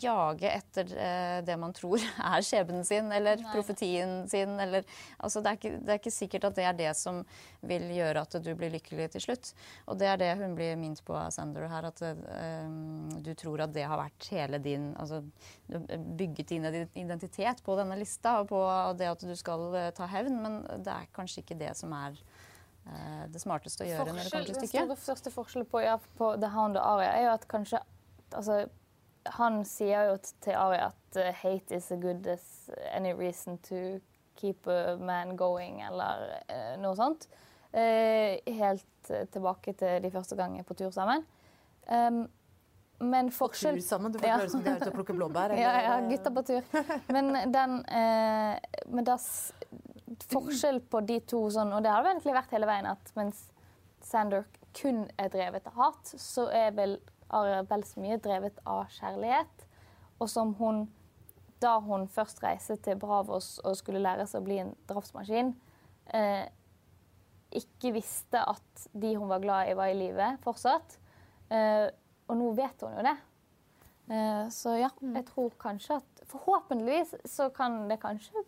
C: jage etter eh, det man tror er skjebnen sin, eller Nei. profetien sin. Eller, altså det, er ikke, det, er ikke, sikkert at det er det som vil gjøre at du blir lykkelig til slutt. Og det er det hun blir minnet på av Sander her, at eh, du tror at det har vært hele din altså, bygget din identitet på denne lista, og på det at du skal eh, ta hevn, men det er kanskje ikke det som er eh, det smarteste å gjøre Forskjell, når det kommer til stykket.
A: Den største forskjellen på, ja, på The Hound og Aria er jo at kanskje altså, han sier jo til Ari at uh, 'hate is as good as any reason to keep a man going', eller uh, noe sånt. Uh, helt tilbake til de første gangene på tur sammen. Men forskjell
B: På tur sammen? Du får ja. høre som de er ute og plukker blåbær?
A: ja, ja, gutter på tur. Men den Men das, forskjell på de to sånn, og det har det egentlig vært hele veien, at mens Sander kun er drevet av hat, så er vel Aria vel så mye drevet av kjærlighet. Og som hun, da hun først reiste til Bravos og skulle lære seg å bli en drapsmaskin, eh, ikke visste at de hun var glad i, var i live fortsatt. Eh, og nå vet hun jo det. Eh, så ja, mm. jeg tror kanskje at Forhåpentligvis så kan det kanskje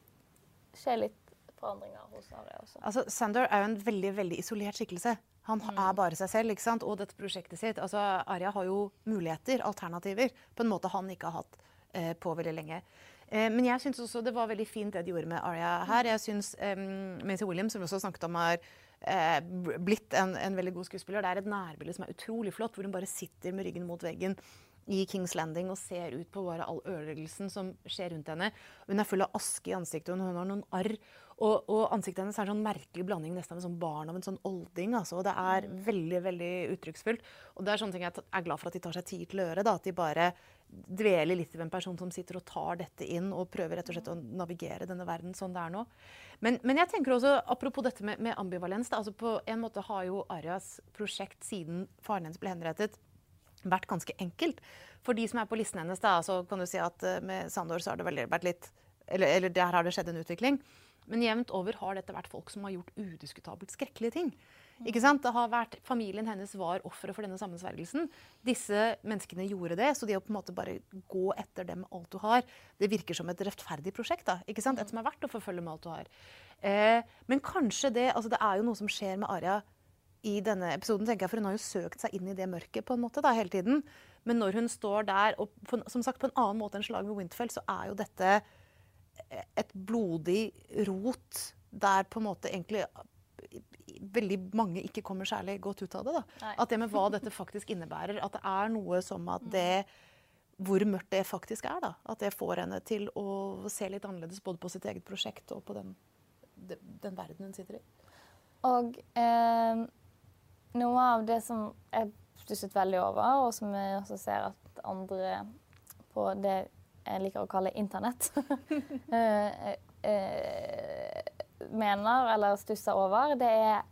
A: skje litt forandringer hos Aria også.
B: Altså, Sander er jo en veldig, veldig isolert skikkelse. Han mm. er bare seg selv ikke sant? og dette prosjektet sitt. Altså, Arya har jo muligheter, alternativer, på en måte han ikke har hatt eh, på veldig lenge. Eh, men jeg syns også det var veldig fint det de gjorde med Arya her. Jeg syns eh, Maisie Williams, som vi også snakket om, har eh, blitt en, en, veldig god skuespiller. Det er et nærbilde som er utrolig flott, hvor hun bare sitter med ryggen mot veggen i Kings Landing og ser ut på bare all ødeleggelsen som skjer rundt henne. Hun er full av aske i ansiktet, og hun har noen arr. Og, og, ansiktet hennes er en sånn merkelig blanding nesten av en sånn barn av en sånn olding. Altså. Og det er mm. veldig veldig uttrykksfullt. Og det er sånne ting jeg er glad for at de tar seg tid til å gjøre. Da. At de bare dveler litt ved en person som sitter og tar dette inn og prøver rett og slett å navigere denne verden sånn det er nå. Men, men jeg tenker også, apropos dette med, med ambivalens da, altså På en måte har jo Arias prosjekt siden faren hennes ble henrettet, vært ganske enkelt. For de som er på listen hennes, da, så kan du si at uh, med Sandor så har det veldig vært litt Eller, eller der har det skjedd en utvikling. Men jevnt over har dette vært folk som har gjort udiskutabelt skrekkelige ting. Ikke sant? Det har vært, Familien hennes var ofre for denne sammensvergelsen. Disse menneskene gjorde det, så det å på en måte bare gå etter dem alt du har, det virker som et rettferdig prosjekt. da, ikke sant? Et som er verdt å forfølge med alt du har. Eh, men kanskje det altså Det er jo noe som skjer med Aria i denne episoden, tenker jeg, for hun har jo søkt seg inn i det mørket på en måte da, hele tiden. Men når hun står der, og på, som sagt på en annen måte enn slaget med Winterfell, så er jo dette et blodig rot der på en måte egentlig veldig mange ikke kommer særlig godt ut av det. Da. At det med hva dette faktisk innebærer. At det er noe som at det Hvor mørkt det faktisk er. da. At det får henne til å se litt annerledes både på sitt eget prosjekt og på den, den verden hun sitter i.
A: Og eh, noe av det som jeg stusset veldig over, og som jeg også ser at andre på det jeg liker å kalle internett, eh, eh, mener eller stusser over, det er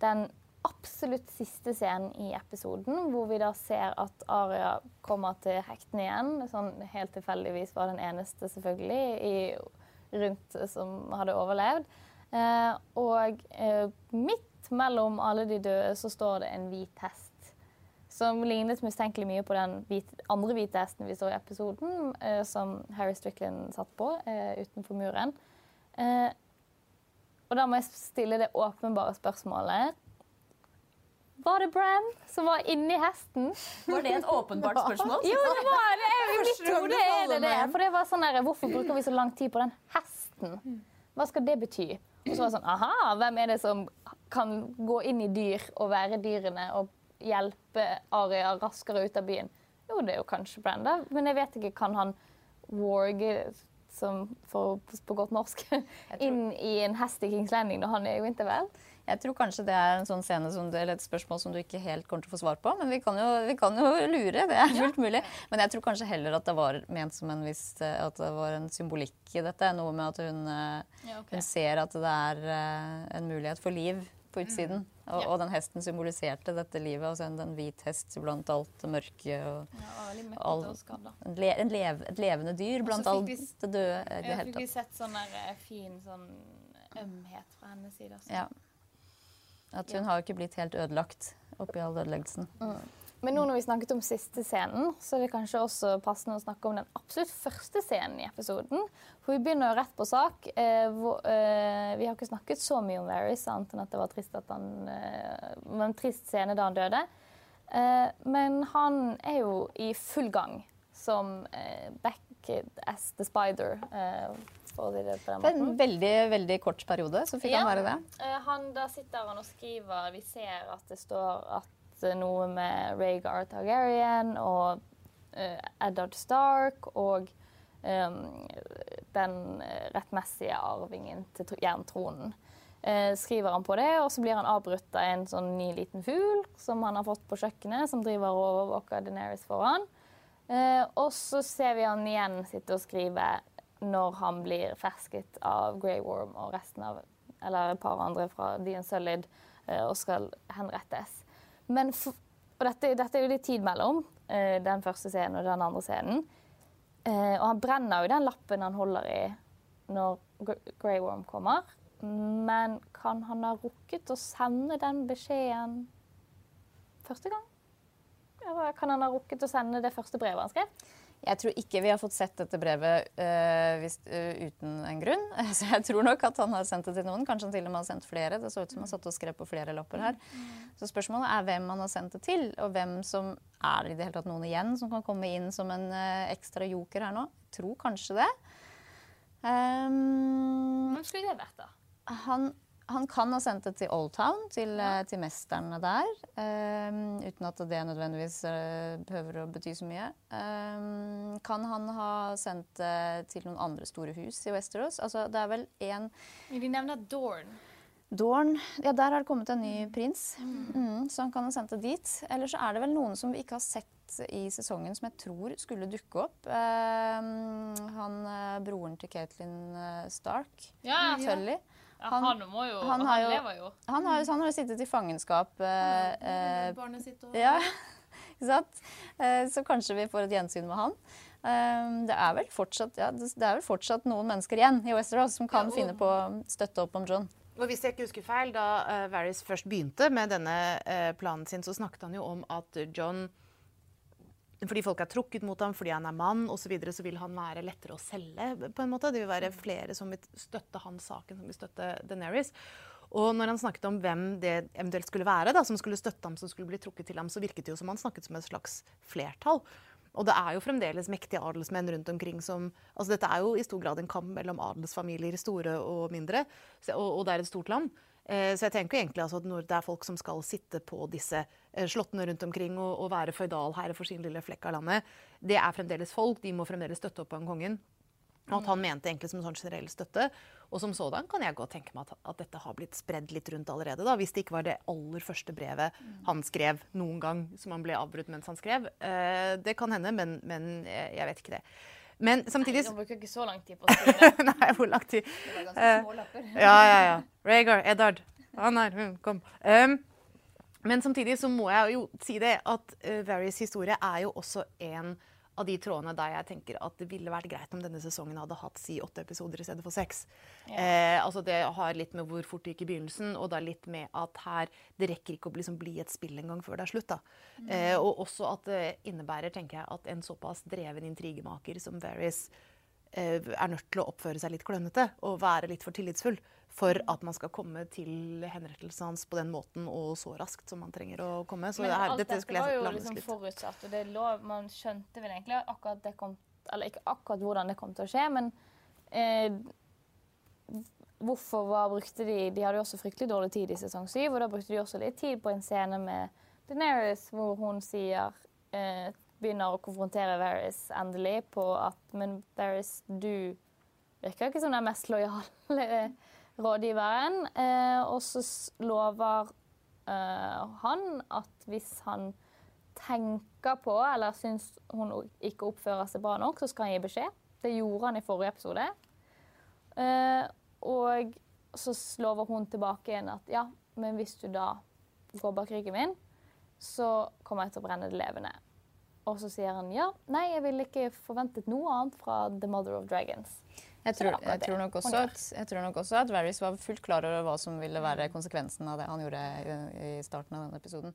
A: den absolutt siste scenen i episoden, hvor vi da ser at Aria kommer til hektene igjen. Sånn helt tilfeldigvis var den eneste, selvfølgelig, i, rundt som hadde overlevd. Eh, og eh, midt mellom alle de døde så står det en hvit hest som lignet mistenkelig mye på den hvite, andre hvite hesten vi så i episoden, eh, som Harry Strickland satt på eh, utenfor muren. Eh, og da må jeg stille det åpenbare spørsmålet. Var det Bram som var inni hesten?
D: Var det et åpenbart spørsmål?
A: jo, det var det. I mitt hode er det det. For det var sånn der, Hvorfor bruker vi så lang tid på den hesten? Hva skal det bety? Og så var det sånn Aha, hvem er det som kan gå inn i dyr og være dyrene og hjelpe Aria raskere ut av byen? Jo, det er jo kanskje Brenda, men jeg vet ikke. Kan han warge, som for, på godt norsk, inn i en hest i Kings Landing når han er i Winterfell?
C: Jeg tror kanskje det er en sånn scene som eller et spørsmål som du ikke helt kommer til å få svar på. Men vi kan jo, vi kan jo lure. Det er fullt mulig. Men jeg tror kanskje heller at det var ment som en viss At det var en symbolikk i dette. Noe med at hun, eh,
A: Ja, okay.
C: hun ser at det er eh, en mulighet for liv på utsiden. Og,
A: Ja.
C: og den hesten symboliserte dette livet. Altså en, en hvit hest blant alt det mørke. Og
A: Ja,
C: All-
A: og
C: en, le, en lev, et levende dyr blant alt det døde. i det hele
A: fikk
C: vi
A: sett sånn der eh, fin sånn ømhet fra hennes side. Også.
C: Ja. At hun har jo ikke blitt helt ødelagt oppi all ødeleggelsen.
A: Men nå når vi snakket om siste scenen, så er det kanskje også passende å snakke om den absolutt første scenen i episoden. For vi begynner jo rett på sak. Eh, hvor, eh, vi har ikke snakket så mye om Varys, annet enn at det var trist at han eh, var en trist scene da han døde. Eh, men han er jo i full gang som eh, back as the spider, eh, for å si det på den
C: Det er en veldig veldig kort periode, så fikk
A: Ja.
C: han være det.
A: Eh, han, da sitter han og skriver Vi ser at det står at eh, noe med Rhaegar Targaryen og uh, Eddard Stark og um, den rettmessige arvingen til tro- jerntronen. Uh, skriver han på det, og så blir han avbrutt av en sånn ny liten fugl som han har fått på kjøkkenet, som driver og overvåker Deneris foran. Uh, og så ser vi han igjen sitte og skrive når han blir fersket av Grey Worm og resten av Eller et par andre fra Dean Sullid og skal henrettes. Men for, og dette, dette er jo litt tid mellom eh, den første scenen og den andre scenen. Eh, og han brenner jo den lappen han holder i når Grey Worm kommer. Men kan han ha rukket å sende den beskjeden første gang? Eller kan han ha rukket å sende det første brevet han skrev?
C: Jeg tror ikke vi har fått sett dette brevet uh, hvis, uh, uten en grunn. Så jeg tror nok at han har sendt det til noen. Kanskje han til og med har sendt flere. Det så ut som han satt og skrev på flere lapper her. Så spørsmålet er hvem han har sendt det til, og hvem som er det i det hele tatt noen igjen som kan komme inn som en uh, ekstra joker her nå. Jeg tror kanskje det. Um,
A: Hvem skulle det vært, da?
C: han, han kan ha sendt det til Old Town, til, ja. til mesterne der. Um, uten at det nødvendigvis uh, behøver å bety så mye. Um, kan han ha sendt det til noen andre store hus i Westeros? Altså, det er vel én
A: De nevner Dorn.
C: Dorn Ja, der har det kommet en ny prins. Mm, så han kan ha sendt det dit. Eller så er det vel noen som vi ikke har sett i sesongen som jeg tror skulle dukke opp. Eh, han eh, broren til eh, Stark.
A: Ja,
C: Tully.
A: Ja,
C: Han-
A: han, må jo
C: han
A: Han,
C: jo-
A: lever jo.
C: Han har, han har jo sittet i fangenskap. eh, eh,
D: Barnet sitt og
C: ja, ikke sant? Eh, så kanskje vi får et gjensyn med han. Eh, det, er vel fortsatt, ja, det er vel fortsatt noen mennesker igjen i Westeros som kan
B: Ja, og-
C: finne på å støtte opp om John.
B: Og hvis jeg ikke husker feil, Da uh, Varys først begynte med denne planen sin, så snakket han jo om at John fordi folk er trukket mot ham fordi han er mann osv., så, videre, så vil han være lettere å selge. på en måte. Det vil være flere som vil støtte hans saken, som vil støtte Daenerys. Og når han snakket om hvem det eventuelt skulle være, da, som skulle støtte ham, som skulle bli trukket til ham, så virket det jo som han snakket som et slags flertall. Og det er jo fremdeles mektige adelsmenn rundt omkring som altså Dette er jo i stor grad en kamp mellom adelsfamilier, store og mindre, og, og det er et stort land. Eh, Så jeg tenker egentlig altså at når det er folk som skal sitte på disse eh, slottene rundt omkring og, og være føydalherre for sin lille flekk av landet, det er fremdeles folk. De må fremdeles støtte opp om kongen. Og at han mente egentlig som sånn generell støtte. Og som sådan kan jeg godt tenke meg at, at dette har blitt spredd litt rundt allerede. da, Hvis det ikke var det aller første brevet han skrev noen gang, som han ble avbrutt mens han skrev. Eh, det kan hende, men, men jeg vet ikke det. Men samtidig
A: Han bruker ikke så lang tid på å skrive.
B: Nei, hvor lang tid?
D: Det var ganske små lapper.
B: Ja, ja, ja. Regar, Edard. Han er hun, kom. Um, men samtidig så må jeg jo si det at uh, Varys historie er jo også en av de trådene der jeg tenker at det ville vært greit om denne sesongen hadde hatt si åtte episoder i stedet for seks. Eh, altså Det har litt med hvor fort det gikk i begynnelsen, og da litt med at her det rekker ikke å liksom bli et spill engang før det er slutt. da. Eh, og også at det innebærer tenker jeg, at en såpass dreven intrigemaker som Varys eh, er nødt til å oppføre seg litt klønete og være litt for tillitsfull for at man skal komme til henrettelsen hans på den måten og så raskt som man trenger å komme. Så
A: Men alt
B: dette
A: dette var jo liksom forutsatt, og det lå, man skjønte vel egentlig akkurat det kom Eller ikke akkurat hvordan det kom til å skje, men eh, hvorfor var, brukte de De hadde jo også fryktelig dårlig tid i sesong syv, og da brukte de også litt tid på en scene med Deneris hvor hun sier eh, Begynner å konfrontere Varys endelig på at Men Varys, du virker ikke som den mest lojale rådgiveren. Eh, og så lover eh, han at hvis han tenker på eller syns hun ikke oppfører seg bra nok, så skal han gi beskjed. Det gjorde han i forrige episode. Eh, og så lover hun tilbake igjen at ja, men hvis du da går bak ryggen min, så kommer jeg til å brenne det levende. Og så sier han ja, nei, jeg ville ikke forventet noe annet fra The Mother of Dragons.
C: Jeg tror, jeg, tror nok også at, jeg tror nok også at Varys var fullt klar over hva som ville være konsekvensen av det han gjorde i, i starten av denne episoden.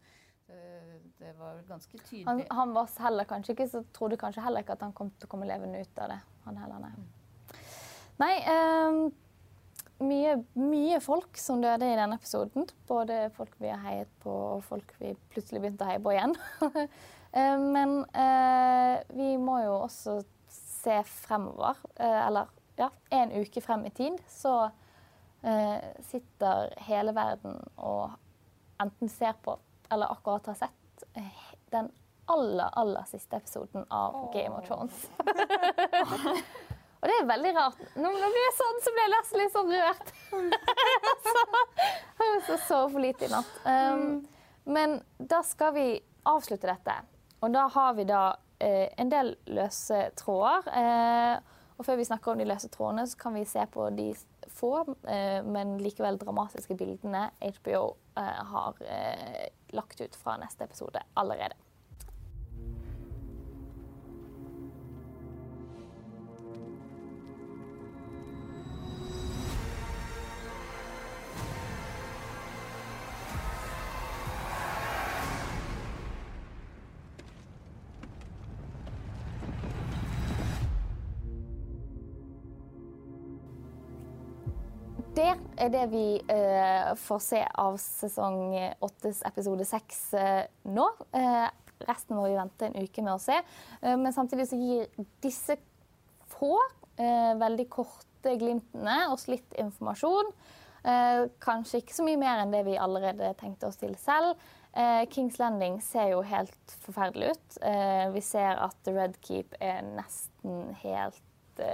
C: Det, var ganske tydelig.
A: han var heller kanskje ikke, så trodde kanskje heller ikke at han kom til å komme levende ut av det. Han heller, nei. Nei, um, mye, mye folk som døde i denne episoden. Både folk vi har heiet på, og folk vi plutselig begynte å heie på igjen. Eh, Men eh, vi må jo også se fremover. Eh, eller ja, en uke frem i tid så eh, sitter hele verden og enten ser på eller akkurat har sett den aller, aller siste episoden av Game of Thrones. Og det er veldig rart. Nå, det blir sånn, så blir nesten litt sånn rørt. så, jeg har så sovet for lite i natt. Um, men da skal vi avslutte dette. Og da har vi da eh, en del løse tråder. Eh, og før vi snakker om de løse trådene, så kan vi se på de få, eh, men likevel dramatiske bildene HBO eh, har eh, lagt ut fra neste episode allerede. Er det vi eh, får se av sesong åttes episode seks eh, nå. Eh, resten må vi vente en uke med å se. Men samtidig så gir disse få veldig korte glimtene oss litt informasjon. Kanskje ikke så mye mer enn det vi allerede tenkte oss til selv. Kings Landing ser jo helt forferdelig ut. Vi ser at The Red Keep er nesten helt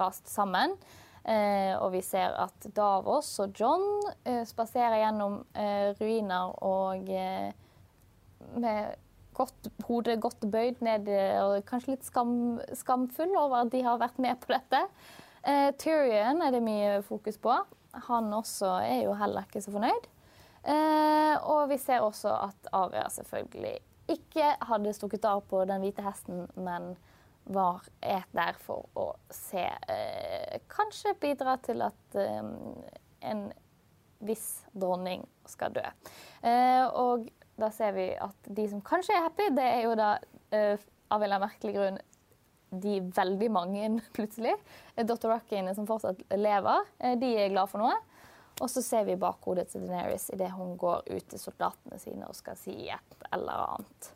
A: rast sammen. Eh, og vi ser at Davos og John eh, spaserer gjennom eh, ruiner og med godt, hodet godt bøyd ned og kanskje litt skam, skamfull over at de har vært med på dette. Eh, Tyrion er det mye fokus på. Han også er jo heller ikke så fornøyd. Eh, og vi ser også at Aria selvfølgelig ikke hadde stukket av på den hvite hesten, men var er der for å se eh, Kanskje bidra til at eh, en viss dronning skal dø. Eh, og da ser vi at de som kanskje er happy, det er jo da eh, av en eller annen merkelig grunn de veldig mange plutselig. Eh, Dr. Rockin som fortsatt lever, eh, de er glad for noe. Og så ser vi bakhodet til Daenerys idet hun går ut til soldatene sine og skal si et eller annet.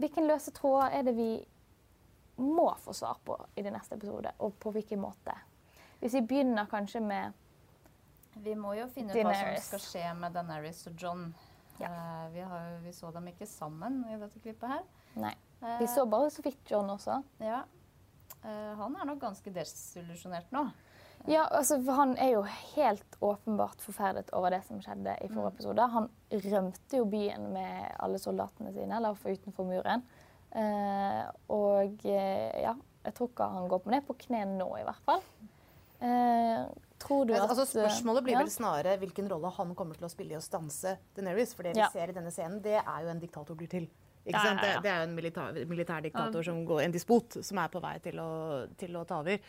A: Hvilken løse tråder er det vi må få svar på i det neste episode, og på hvilken måte? Hvis vi begynner kanskje med
C: Vi må jo finne ut hva som skal skje med Daenerys og John. Eh, vi, har, vi så dem ikke sammen i dette klippet her.
A: Nei.
C: Eh,
A: Vi så bare så vidt John også.
C: Ja. Uh, han er nok ganske desillusjonert nå.
A: Ja, altså, for Han er jo helt åpenbart forferdet over det som skjedde i forrige episode. Han rømte jo byen med alle soldatene sine, eller for utenfor muren. Eh, og eh, ja, jeg tror ikke han går på ned på kne nå, i hvert fall. Eh, tror du
B: Men,
A: at
B: altså, spørsmålet blir
A: ja.
B: vel snarere hvilken rolle han kommer til å spille i å stanse Daenerys. For det vi
A: Ja.
B: ser i denne scenen, det er jo en diktator blir til.
A: Ja.
B: Det, det er jo en militær, militær diktator, som går, en dispot, som er på vei til å, til å ta over.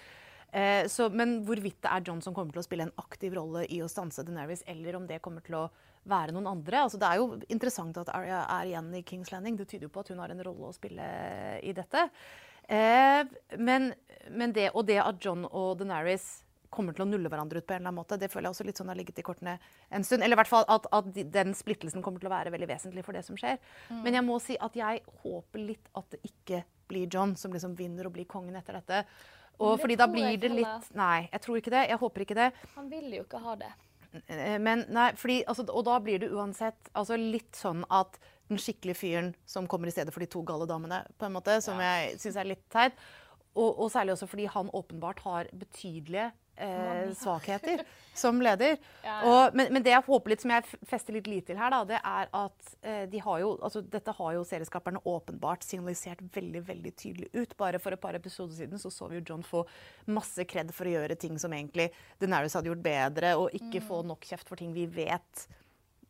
B: Eh, så, men hvorvidt det er John som kommer til å spille en aktiv rolle i å stanse Daenerys, eller om det kommer til å være noen andre. Altså, det er jo interessant at Arya er igjen i Kings Landing. Det tyder jo på at hun har en rolle å spille i dette. Eh, men, men det, og det at John og Daenerys kommer til å nulle hverandre ut på en eller annen måte, det føler jeg også litt sånn har ligget i kortene en stund. Eller i hvert fall at, at den splittelsen kommer til å være veldig vesentlig for det som skjer. Men jeg må si at jeg håper litt at det ikke blir John som liksom vinner og blir kongen etter dette. Og fordi da blir det litt Nei, jeg tror ikke det. Jeg håper ikke det.
A: Han vil jo ikke ha det.
B: Eh, Men nei, fordi, altså, og da blir det uansett altså, litt sånn at den skikkelige fyren som kommer i stedet for de to gale damene, på en måte, som jeg syns er litt teit. Og, og særlig også fordi han åpenbart har betydelige eh, svakheter som leder. Og, men, men det jeg håper litt, som jeg fester litt lit til her, da, det er at eh, de har jo, altså, dette har jo serieskaperne åpenbart signalisert veldig veldig tydelig ut. Bare for et par episoder siden så så vi jo John få masse kred for å gjøre ting som egentlig Denaris hadde gjort bedre, og ikke få nok kjeft for ting vi vet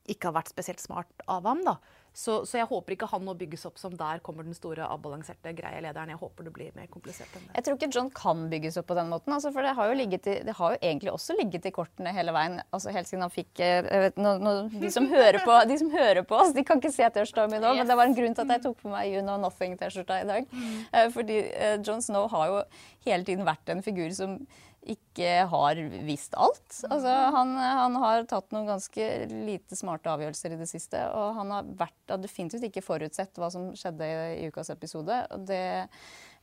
B: ikke har vært spesielt smart av ham. da. Så, så jeg håper ikke han nå bygges opp som der kommer den store avbalanserte greie lederen. Jeg håper det blir mer komplisert enn det.
C: Jeg tror ikke John kan bygges opp på den måten. Altså, for det har, jo ligget i, det har jo egentlig også ligget i kortene hele veien. Altså, helt siden han fikk eh, vet, no, no, de, som hører på, de som hører på oss, de kan ikke se T-skjorta mi nå, men det var en grunn til at jeg tok på meg You Know Nothing-T-skjorta i dag. Mm. fordi eh, John Snow har jo hele tiden vært en figur som ikke har visst alt. Altså, han, han har tatt noen ganske lite smarte avgjørelser i det siste. Og han har, vært, definitivt ikke forutsett hva som skjedde i, i ukas episode. Og det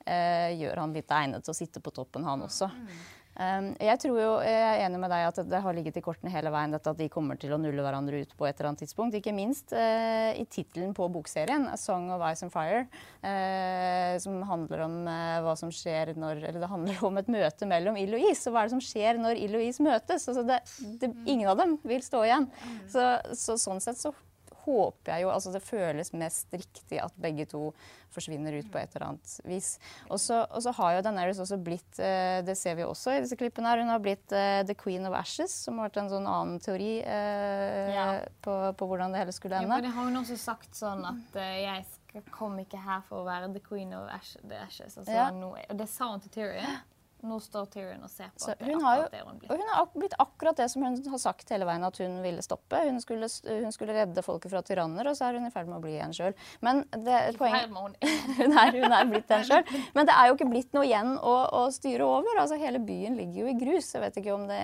C: eh, gjør han litt egnet til å sitte på toppen, han også. Um, jeg tror jo, jeg er enig med deg at det har ligget i kortene hele veien dette at de kommer til å nulle hverandre ut på et eller annet tidspunkt. Ikke minst eh, i tittelen på bokserien, 'A Song of Ice and Fire', eh, som handler om eh, hva som skjer når Eller det handler om et møte mellom Iloise. Og hva er det som skjer når Iloise møtes? Altså det, det, ingen av dem vil stå igjen. Så, så sånn sett så håper jeg jo Altså det føles mest riktig at begge to forsvinner ut på et eller annet vis. Og så, har jo Daenerys også blitt eh, Det ser vi også i disse klippene her. Hun har blitt eh, the queen of ashes, som har vært en sånn annen teori eh,
A: Ja.
C: på, på hvordan det hele skulle
A: Ja,
C: ende.
A: for det har hun også sagt sånn at eh, jeg kom ikke her for å være the queen of ash, ashes. Altså,
C: Ja.
A: no, og det sa hun til Tyrion. Nå står Tyrion og ser på
C: Så
A: at det er
C: hun har jo-
A: akkurat det hun blir.
C: Og hun har blitt akkurat det som hun har sagt hele veien at hun ville stoppe. Hun skulle, hun skulle redde folket fra tyranner, og så er hun i ferd med å bli en sjøl. Men det, poenget
A: hun.
C: er, hun er blitt den sjøl. Men det er jo ikke blitt noe igjen å, å styre over. Altså, hele byen ligger jo i grus. Jeg vet ikke om det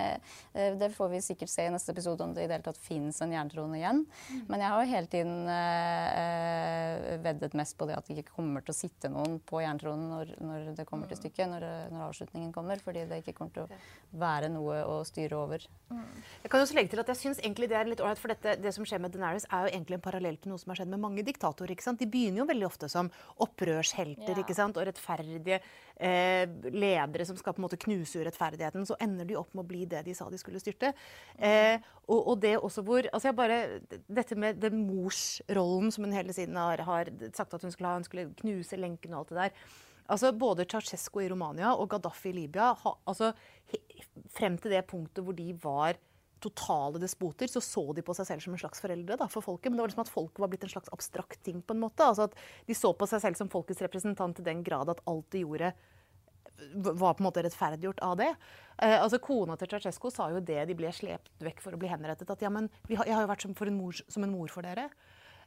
C: eh, Det får vi sikkert se i neste episode om det i det hele tatt fins en jerntrone igjen. Men jeg har jo hele tiden eh, veddet mest på det at det ikke kommer til å sitte noen på jerntronen når, når det kommer til stykket, når, når avslutningen kommer. Fordi det ikke kommer til å være noe å styre over.
B: Jeg kan også legge til at jeg synes egentlig det er litt ålreit, for dette, det som skjer med Daenerys, er jo egentlig en parallell til noe som har skjedd med mange diktatorer. ikke sant? De begynner jo veldig ofte som opprørshelter
A: Ja.
B: ikke sant? og rettferdige eh, ledere som skal på en måte knuse urettferdigheten. Så ender de opp med å bli det de sa de skulle styrte. Eh, og, og det også hvor altså jeg bare, Dette med den morsrollen som hun hele tiden har, har sagt at hun skulle ha, hun skulle knuse lenken og alt det der. Altså, Både Ceaucescu i Romania og Gaddafi i Libya ha, altså, he, Frem til det punktet hvor de var totale despoter, så så de på seg selv som en slags foreldre da, for folket. Men det var liksom at folket var blitt en slags abstrakt ting. på en måte. Altså at De så på seg selv som folkets representant i den grad at alt de gjorde, var på en måte rettferdiggjort av det. Eh, altså Kona til Ceaucescu sa jo det de ble slept vekk for å bli henrettet. At ja, men har, jeg har jo vært som, mor, som en mor for dere.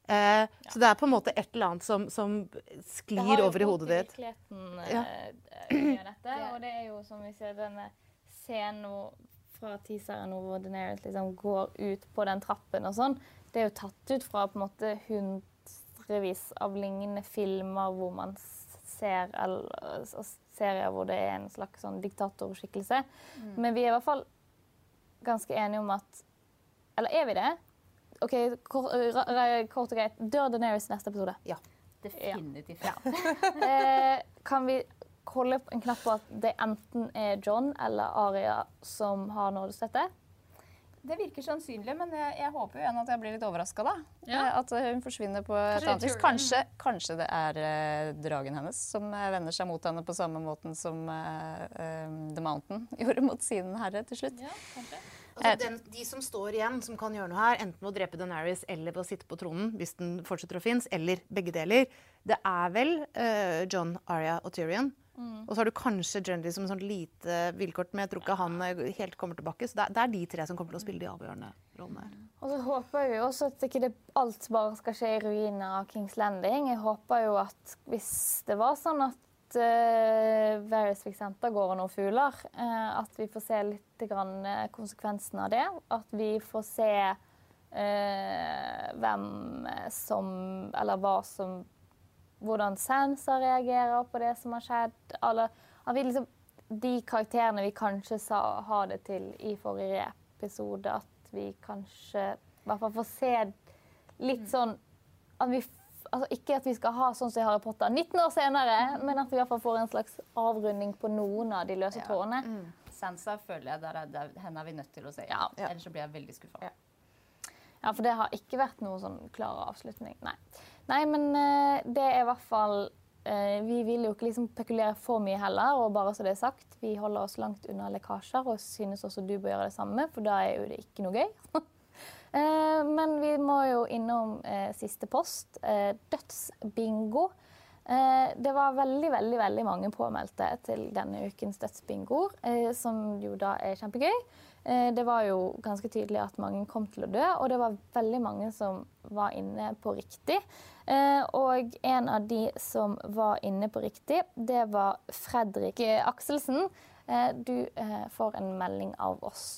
B: Eh, Så det er på en måte et eller annet som, som sklir over i hodet ditt.
A: Det har virkeligheten,
B: Ja.
A: eh, mye av dette, og det er jo som vi ser denne scenen fra teaseren hvor Daenerys liksom går ut på den trappen og sånn. Det er jo tatt ut fra på en måte hundrevis av lignende filmer hvor man ser eller, altså, serier hvor det er en slags sånn diktatorskikkelse. Men vi er i hvert fall ganske enige om at Eller er vi det? OK, kort, ra- kort og greit. Dør Daenerys i neste episode? Ja.
D: Definitivt.
A: Eh, kan vi holde en knapp på at det enten er John eller Aria som har nådestøtte?
C: Det virker sannsynlig, men jeg, jeg håper jo igjen at jeg blir litt overraska.
A: Ja.
C: Eh, At hun forsvinner på et annet vis. Kanskje, kanskje det er eh, dragen hennes som eh, vender seg mot henne på samme måten som eh, eh, The Mountain gjorde mot sin herre til slutt.
B: Altså, den, de som står igjen, som kan gjøre noe her, enten ved å drepe Daenerys eller ved å sitte på tronen, hvis den fortsetter å finnes, eller begge deler, det er vel uh, John, Arya og Tyrion. Og så har du kanskje Gendry som en sånn lite villkort, men jeg tror ikke han eh, helt kommer tilbake. Så det er, det er de tre som kommer til å spille de avgjørende rollene her.
A: Og så håper vi også at ikke det, alt bare skal skje i ruiner av Kings Landing. Jeg håper jo at hvis det var sånn at uh, Various fikk sendt av noen fugler, Uh, at vi får se litt grann, eh, konsekvensen av det. At vi får se uh, hvem som Eller hva som Hvordan Sansa reagerer på det som har skjedd. Eller at vi liksom de karakterene vi kanskje sa ha det til i forrige episode, at vi kanskje i hvert fall får se litt sånn at vi, altså Ikke at vi skal ha sånn som i Harry Potter 19 år senere, men at vi i hvert fall får en slags avrunding på noen av de løse
D: Ja.
A: trådene.
D: Sansa føler jeg der er, der, henne er vi nødt til å se.
A: Ja.
D: Ellers så blir jeg veldig skuffa.
B: Ja.
A: Ja, for det har ikke vært noe sånn klar avslutning. Nei, Nei men eh, det er i hvert fall eh, Vi vil jo ikke liksom pekulere for mye heller, og bare så det er sagt, vi holder oss langt unna lekkasjer, og synes også du bør gjøre det samme, for da er jo det ikke noe gøy. Eh, men vi må jo innom eh, siste post, eh, dødsbingo. Det var veldig, veldig, veldig mange påmeldte til denne ukens dødsbingo, som jo da er kjempegøy. Det var jo ganske tydelig at mange kom til å dø, og det var veldig mange som var inne på riktig. Og en av de som var inne på riktig, det var Fredrik Akselsen. Du får en melding av oss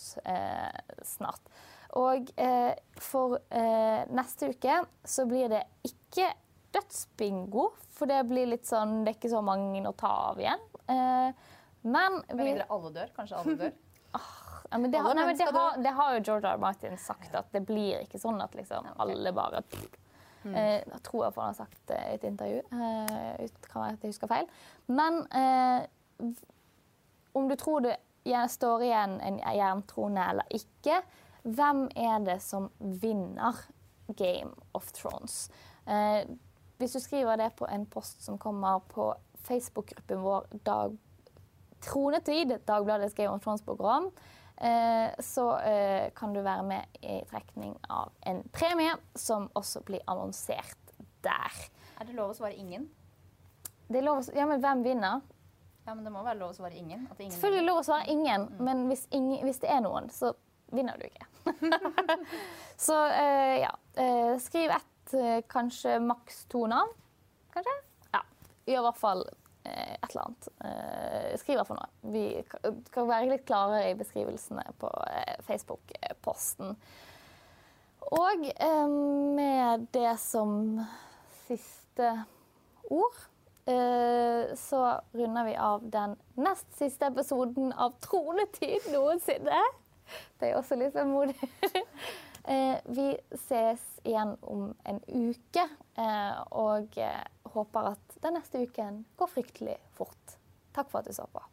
A: snart. Og eh, for eh, neste uke så blir det ikke dødsbingo, for det blir litt sånn Det er ikke så mange å ta av igjen. Eh, men
D: Med mindre alle dør. Kanskje alle dør.
A: ja, men det,
D: Alle
A: nei, men det, har, det har jo George R. Martin sagt, at det blir ikke sånn at liksom
D: Ja, ok.
A: alle bare eh, Jeg tror jeg han har sagt det i et intervju. Eh, kan være at jeg husker feil. Men eh, om du tror det står igjen en jerntrone eller ikke, hvem er det som vinner Game of Thrones? Eh, hvis du skriver det på en post som kommer på Facebook-gruppen vår Dag Tronetid, Dagbladets Game of Thrones-program, eh, så eh, kan du være med i trekning av en premie som også blir annonsert der.
D: Er det lov å svare ingen?
A: Det er lov å Ja, men hvem vinner?
D: Ja, men det må være lov å svare ingen. Ingen
A: Selvfølgelig lov å svare ingen, men hvis, ingen, hvis det er noen, så vinner du ikke. så eh, ja. Eh, skriv ett, eh, kanskje maks to navn. Kanskje? Ja. I hvert fall et eller annet. Skriv i noe. Vi kan være litt klarere i beskrivelsene på Facebook-posten. Og med det som siste ord så runder vi av den nest siste episoden av Tronetid noensinne. Det er også litt vemodig. Eh, vi ses igjen om en uke, eh, og eh, håper at den neste uken går fryktelig fort. Takk for at du så på.